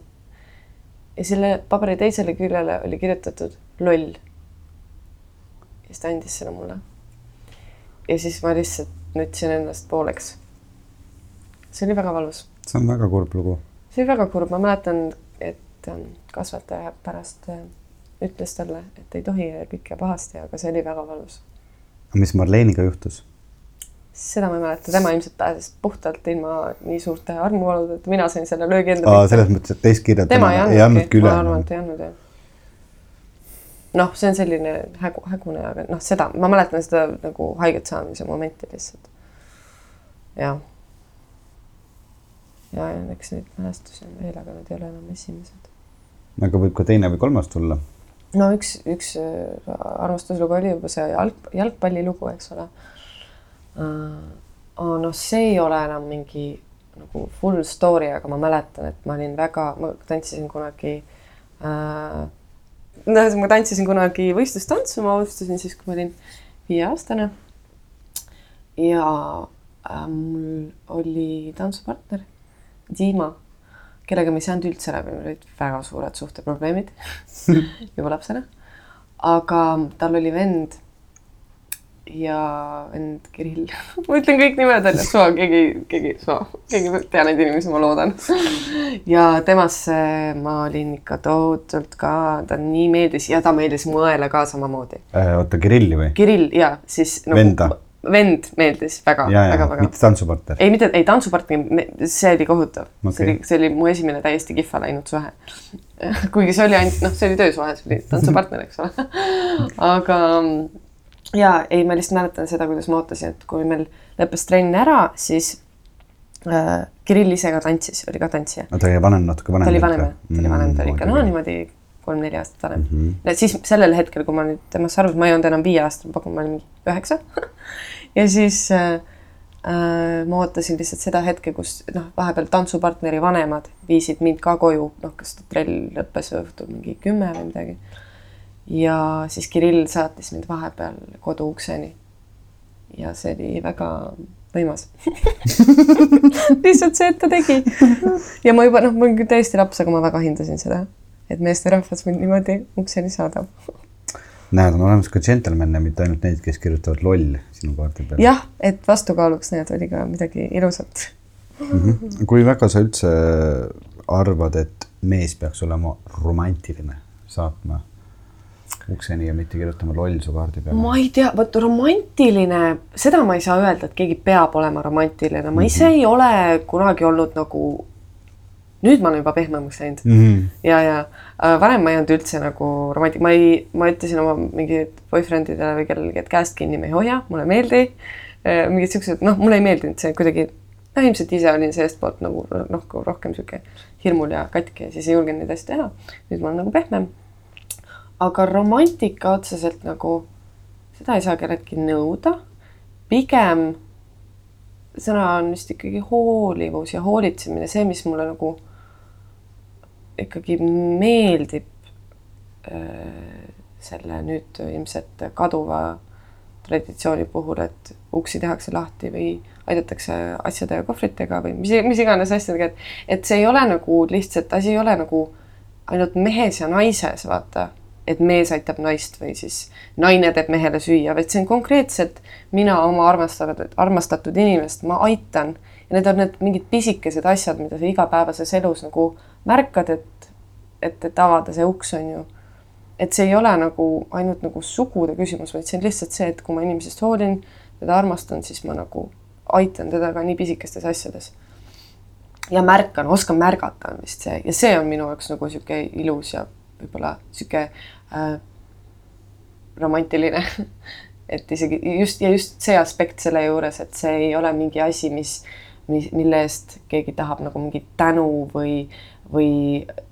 ja selle paberi teisele küljele oli kirjutatud loll. ja siis ta andis selle mulle. Ja siis ma lihtsalt nutsin ennast pooleks. see oli väga valus. see on väga kurb lugu. see oli väga kurb, ma mäletan, et ähm, kasvataja pärast äh, ütles talle, et ei tohi ja kõik jääb pahasti, aga see oli väga valus. mis Marleeniga juhtus? seda ma ei mäleta, tema ilmselt pääses puhtalt ilma nii suurte armuvaludeta, mina sain selle löögi enda selles mõttes, et teist kirja tema ei andnudki ma arvan, et ei andnud jah. Noh, see on selline hägu, hägune, aga noh, seda ma mäletan seda nagu haiget saamise momenti lihtsalt. jah. ja, ja eks neid mälestusi on veel, aga need ei ole enam esimesed aga võib ka teine või kolmas tulla? no üks, üks äh, armastuslugu oli juba see jalg, jalgpallilugu, eks ole uh,. noh, see ei ole enam mingi nagu full story, aga ma mäletan, et ma olin väga, ma tantsisin kunagi uh,. Noh, ma tantsisin kunagi võistlustantsu, ma alustasin siis, kui ma olin viieaastane. ja uh, mul oli tantsupartner Dima kellega me ei saanud üldse läbi, meil olid väga suured suhteprobleemid juba lapsena. aga tal oli vend ja vend Kirill ma ütlen kõik nimed välja, suva, keegi, keegi, suva, keegi tea neid inimesi, ma loodan ja temasse ma olin ikka tohutult ka, ta nii meeldis ja ta meeldis muele ka samamoodi äh,. oota, Kirilli või? Kirill ja siis nagu, Venda vend meeldis väga, väga, väga. mitte tantsupartner? ei, mitte, ei tantsupartner, see oli kohutav okay.. see oli, see oli mu esimene täiesti kihva läinud suhe. kuigi see oli ainult, noh, see oli töösuhe, see oli tantsupartner, eks ole. aga ja ei, ma lihtsalt mäletan seda, kuidas ma ootasin, et kui meil lõppes trenn ära, siis äh, Kirill ise ka tantsis, oli ka tantsija. no ta oli vanem, natuke vanem. ta oli vanem, ta oli vanem, ta oli ikka no niimoodi kolm-neli aastat vanem mm. -hmm. ja siis sellel hetkel, kui ma nüüd temast arvasin, ma ei olnud enam viie aastane, ma pakun, ma olin mingi üheksa ja siis äh, äh, ma ootasin lihtsalt seda hetke, kus noh, vahepeal tantsupartneri vanemad viisid mind ka koju, noh, kas trell lõppes õhtul mingi kümme või midagi. Ja siis Kirill saatis mind vahepeal koduukseni. ja see oli väga võimas lihtsalt see, et ta tegi. ja ma juba noh, ma olin küll täiesti laps, aga ma väga hindasin seda et meesterahvas mind niimoodi ukseni saadab. näed, on olemas ka džentelmenne, mitte ainult neid, kes kirjutavad loll sinu kaardi peale. jah, et vastukaaluks näed, oli ka midagi ilusat mm. -hmm. kui väga sa üldse arvad, et mees peaks olema romantiline, saatma ukseni ja mitte kirjutama loll su kaardi peale? ma ei tea, vot romantiline, seda ma ei saa öelda, et keegi peab olema romantiline, ma ise mm -hmm. ei ole kunagi olnud nagu nüüd ma olen juba pehmemaks läinud mm. -hmm. ja, ja äh, varem ma ei olnud üldse nagu romantik, ma ei, ma ütlesin oma mingid boyfriend idele või kellelegi, et käest kinni me ei hoia, mulle ei meeldi äh,. mingid siuksed, noh, mulle ei meeldinud see kuidagi, noh, ilmselt ise olin seestpoolt nagu noh, rohkem sihuke hirmul ja katki ja siis ei julgenud neid asju teha. nüüd ma olen nagu pehmem. Aga romantika otseselt nagu, seda ei saa kelleltki nõuda. pigem sõna on vist ikkagi hoolivus ja hoolitsemine, see, mis mulle nagu ikkagi meeldib äh, selle nüüd ilmselt kaduva traditsiooni puhul, et uksi tehakse lahti või aidatakse asjade ja kohvritega või mis, mis iganes asjadega, et, et see ei ole nagu lihtsalt, asi ei ole nagu ainult mehes ja naises, vaata, et mees aitab naist või siis naine teeb mehele süüa, vaid see on konkreetselt mina oma armastatud, armastatud inimest, ma aitan ja need on need mingid pisikesed asjad, mida sa igapäevases elus nagu märkad, et, et, et avada see uks, on ju. et see ei ole nagu ainult nagu sugude küsimus, vaid see on lihtsalt see, et kui ma inimesest hoolin, teda armastan, siis ma nagu aitan teda ka nii pisikestes asjades. ja märkan, oskan märgata on vist see ja see on minu jaoks nagu sihuke ilus ja võib-olla sihuke äh, romantiline et isegi just ja just see aspekt selle juures, et see ei ole mingi asi, mis mis, mille eest keegi tahab nagu mingit tänu või, või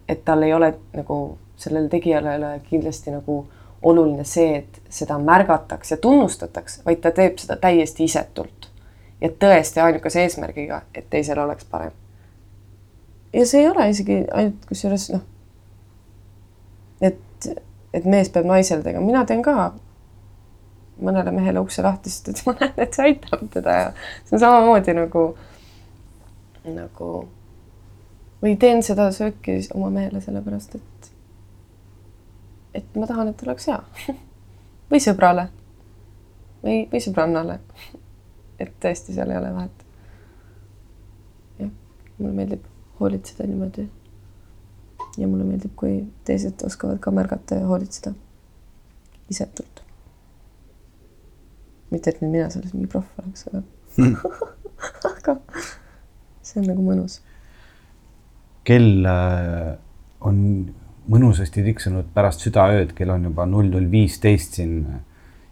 et tal ei ole nagu sellele tegijale ei ole kindlasti nagu oluline see, et seda märgataks ja tunnustataks, vaid ta teeb seda täiesti isetult. ja tõesti ainukese eesmärgiga, et teisel oleks parem. ja see ei ole isegi ainult kusjuures noh, et, et mees peab naisele tegema, mina teen ka mõnele mehele ukse lahti, sest et ma näen, et see aitab teda ja see on samamoodi nagu, nagu või teen seda sööki oma mehele sellepärast, et, et ma tahan, et oleks hea või sõbrale või, või sõbrannale. et tõesti, seal ei ole vahet. jah, mulle meeldib hoolitseda niimoodi. Ja mulle meeldib, kui teised oskavad ka märgata ja hoolitseda isetult mitte, et nüüd mina selles mingi proff oleks, aga aga see on nagu mõnus. kell äh, on mõnusasti tiksunud pärast südaööd, kell on juba null null viisteist siin.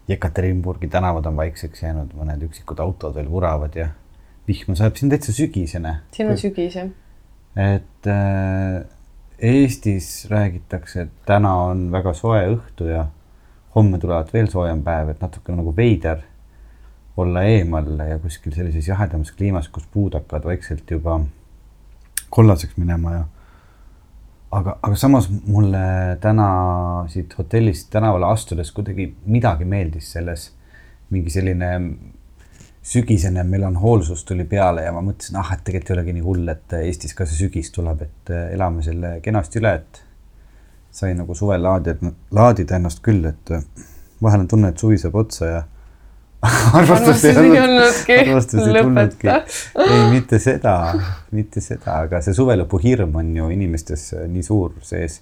Jekaterinburgi tänavad on vaikseks jäänud, mõned üksikud autod veel vuravad ja vihma sajab, siin täitsa sügisene. siin on sügis jah. et äh, Eestis räägitakse, et täna on väga soe õhtu ja homme tulevad veel soojem päev, et natuke nagu veider olla eemal ja kuskil sellises jahedamas kliimas, kus puud hakkavad vaikselt juba kollaseks minema ja aga, aga samas mulle täna siit hotellist tänavale astudes kuidagi midagi meeldis selles, mingi selline sügisene melanhoolsus tuli peale ja ma mõtlesin, ah, et tegelikult ei olegi nii hull, et Eestis ka see sügis tuleb, et elame selle kenasti üle, et sai nagu suvel laadida, laadida ennast küll, et vahel on tunne, et suvi saab otsa ja arvastust ei olnudki. arvastust ei tulnudki. ei, mitte seda, mitte seda, aga see suvelõpu hirm on ju inimestes nii suur sees.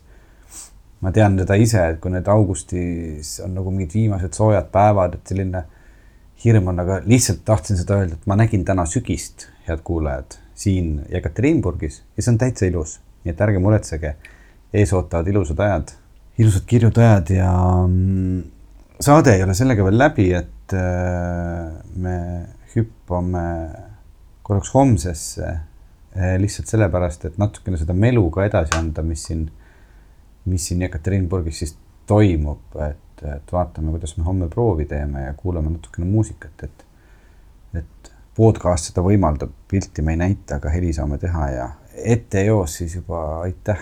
ma tean seda ise, et kui need augustis on nagu mingid viimased soojad päevad, et selline hirm on, aga lihtsalt tahtsin seda öelda, et ma nägin täna sügist, head kuulajad, siin Jekaterinburgis ja see on täitsa ilus, nii et ärge muretsege. Ees ootavad ilusad ajad, ilusad kirjud ajad ja mm, saade ei ole sellega veel läbi, et äh, me hüppame korraks homsesse äh, lihtsalt sellepärast, et natukene seda melu ka edasi anda, mis siin, mis siin Jekaterinburgis siis toimub, et, et vaatame, kuidas me homme proovi teeme ja kuulame natukene muusikat, et, et podcast seda võimaldab, pilti me ei näita, aga heli saame teha ja etteeos siis juba aitäh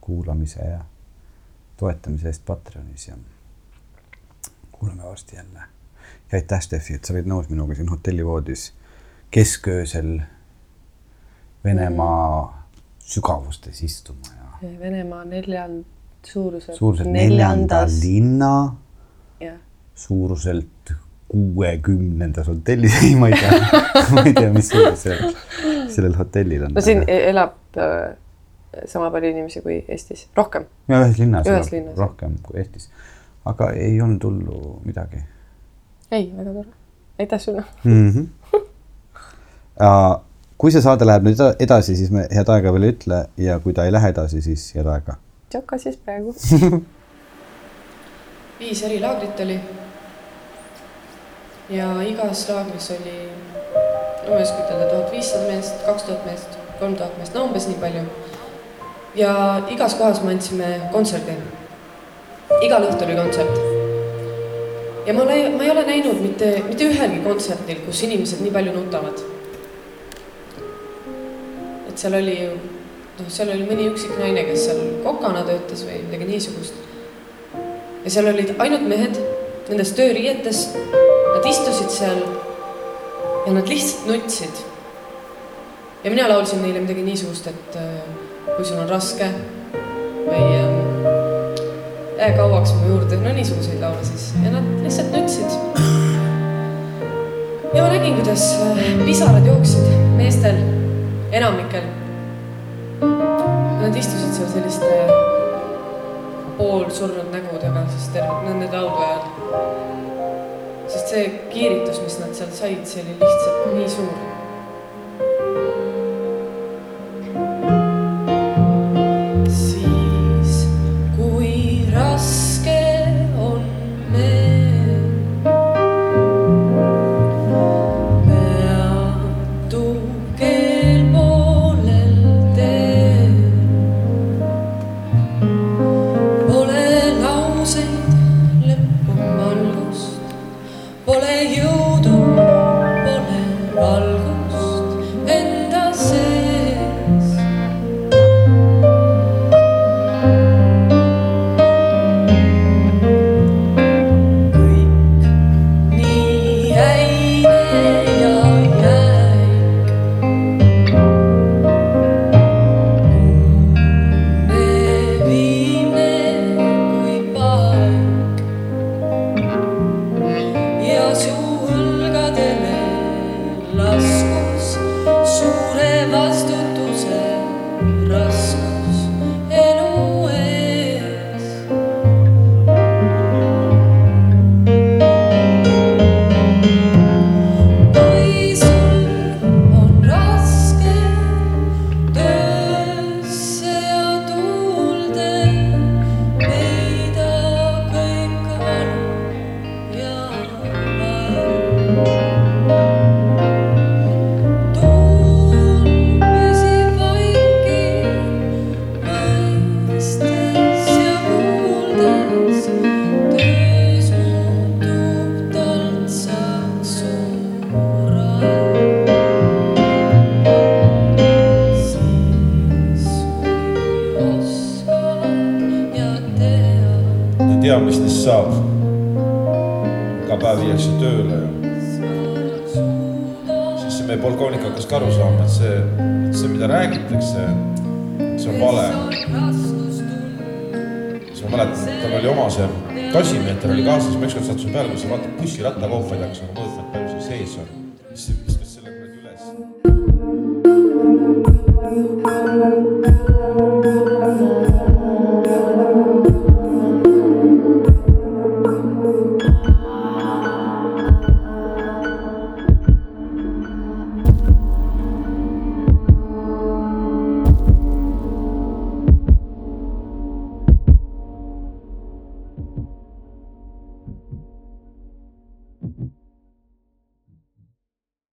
kuulamise ja toetamise eest Patreonis ja kuulame varsti jälle. ja aitäh, Steffi, et sa olid nõus minuga siin hotellivoodis kesköösel Venemaa mm. sügavustes istuma ja. Venemaa neljand-, suuruselt. suuruselt neljanda linna. suuruselt kuuekümnendas hotellis, ei, ma ei tea ma ei tea, mis sellel, sellel hotellil on. no siin elab äh, sama palju inimesi kui Eestis, rohkem. ja ühes linnas ühes linnas. rohkem kui Eestis, aga ei olnud hullu midagi. ei, väga tore, aitäh sulle mm. -hmm. Uh, kui see saade läheb nüüd edasi, siis me head aega veel ei ütle ja kui ta ei lähe edasi, siis head aega. Tšoka siis praegu viis eri laagrit oli. ja igas laagris oli, no ma ei oska ütelda, tuhat viissada meest, kaks tuhat meest, kolm tuhat meest, no umbes nii palju ja igas kohas me andsime kontserdi. igal õhtul oli kontsert. ja ma ei, ma ei ole näinud mitte, mitte ühelgi kontserdil, kus inimesed nii palju nutavad. et seal oli ju, noh, seal oli mõni üksik naine, kes seal kokana töötas või midagi niisugust. ja seal olid ainult mehed nendes tööriietes, nad istusid seal ja nad lihtsalt nutsid. ja mina laulsin neile midagi niisugust, et äh, kui sul on raske või ähm, jää kauaks mu juurde, no niisuguseid laule siis ja nad lihtsalt nutsid. ja ma nägin, kuidas äh, pisarad jooksid meestel, enamikel. Nad istusid seal selliste poolsurnud nägudega, sest terve nende laulu ajal. sest see kiiritus, mis nad sealt said, see oli lihtsalt nii suur kaasas, ma ükskord sattusin peale, kui sa vaatad bussirattakohvaid, hakkas nagu mõõtma, et palju seal sees on.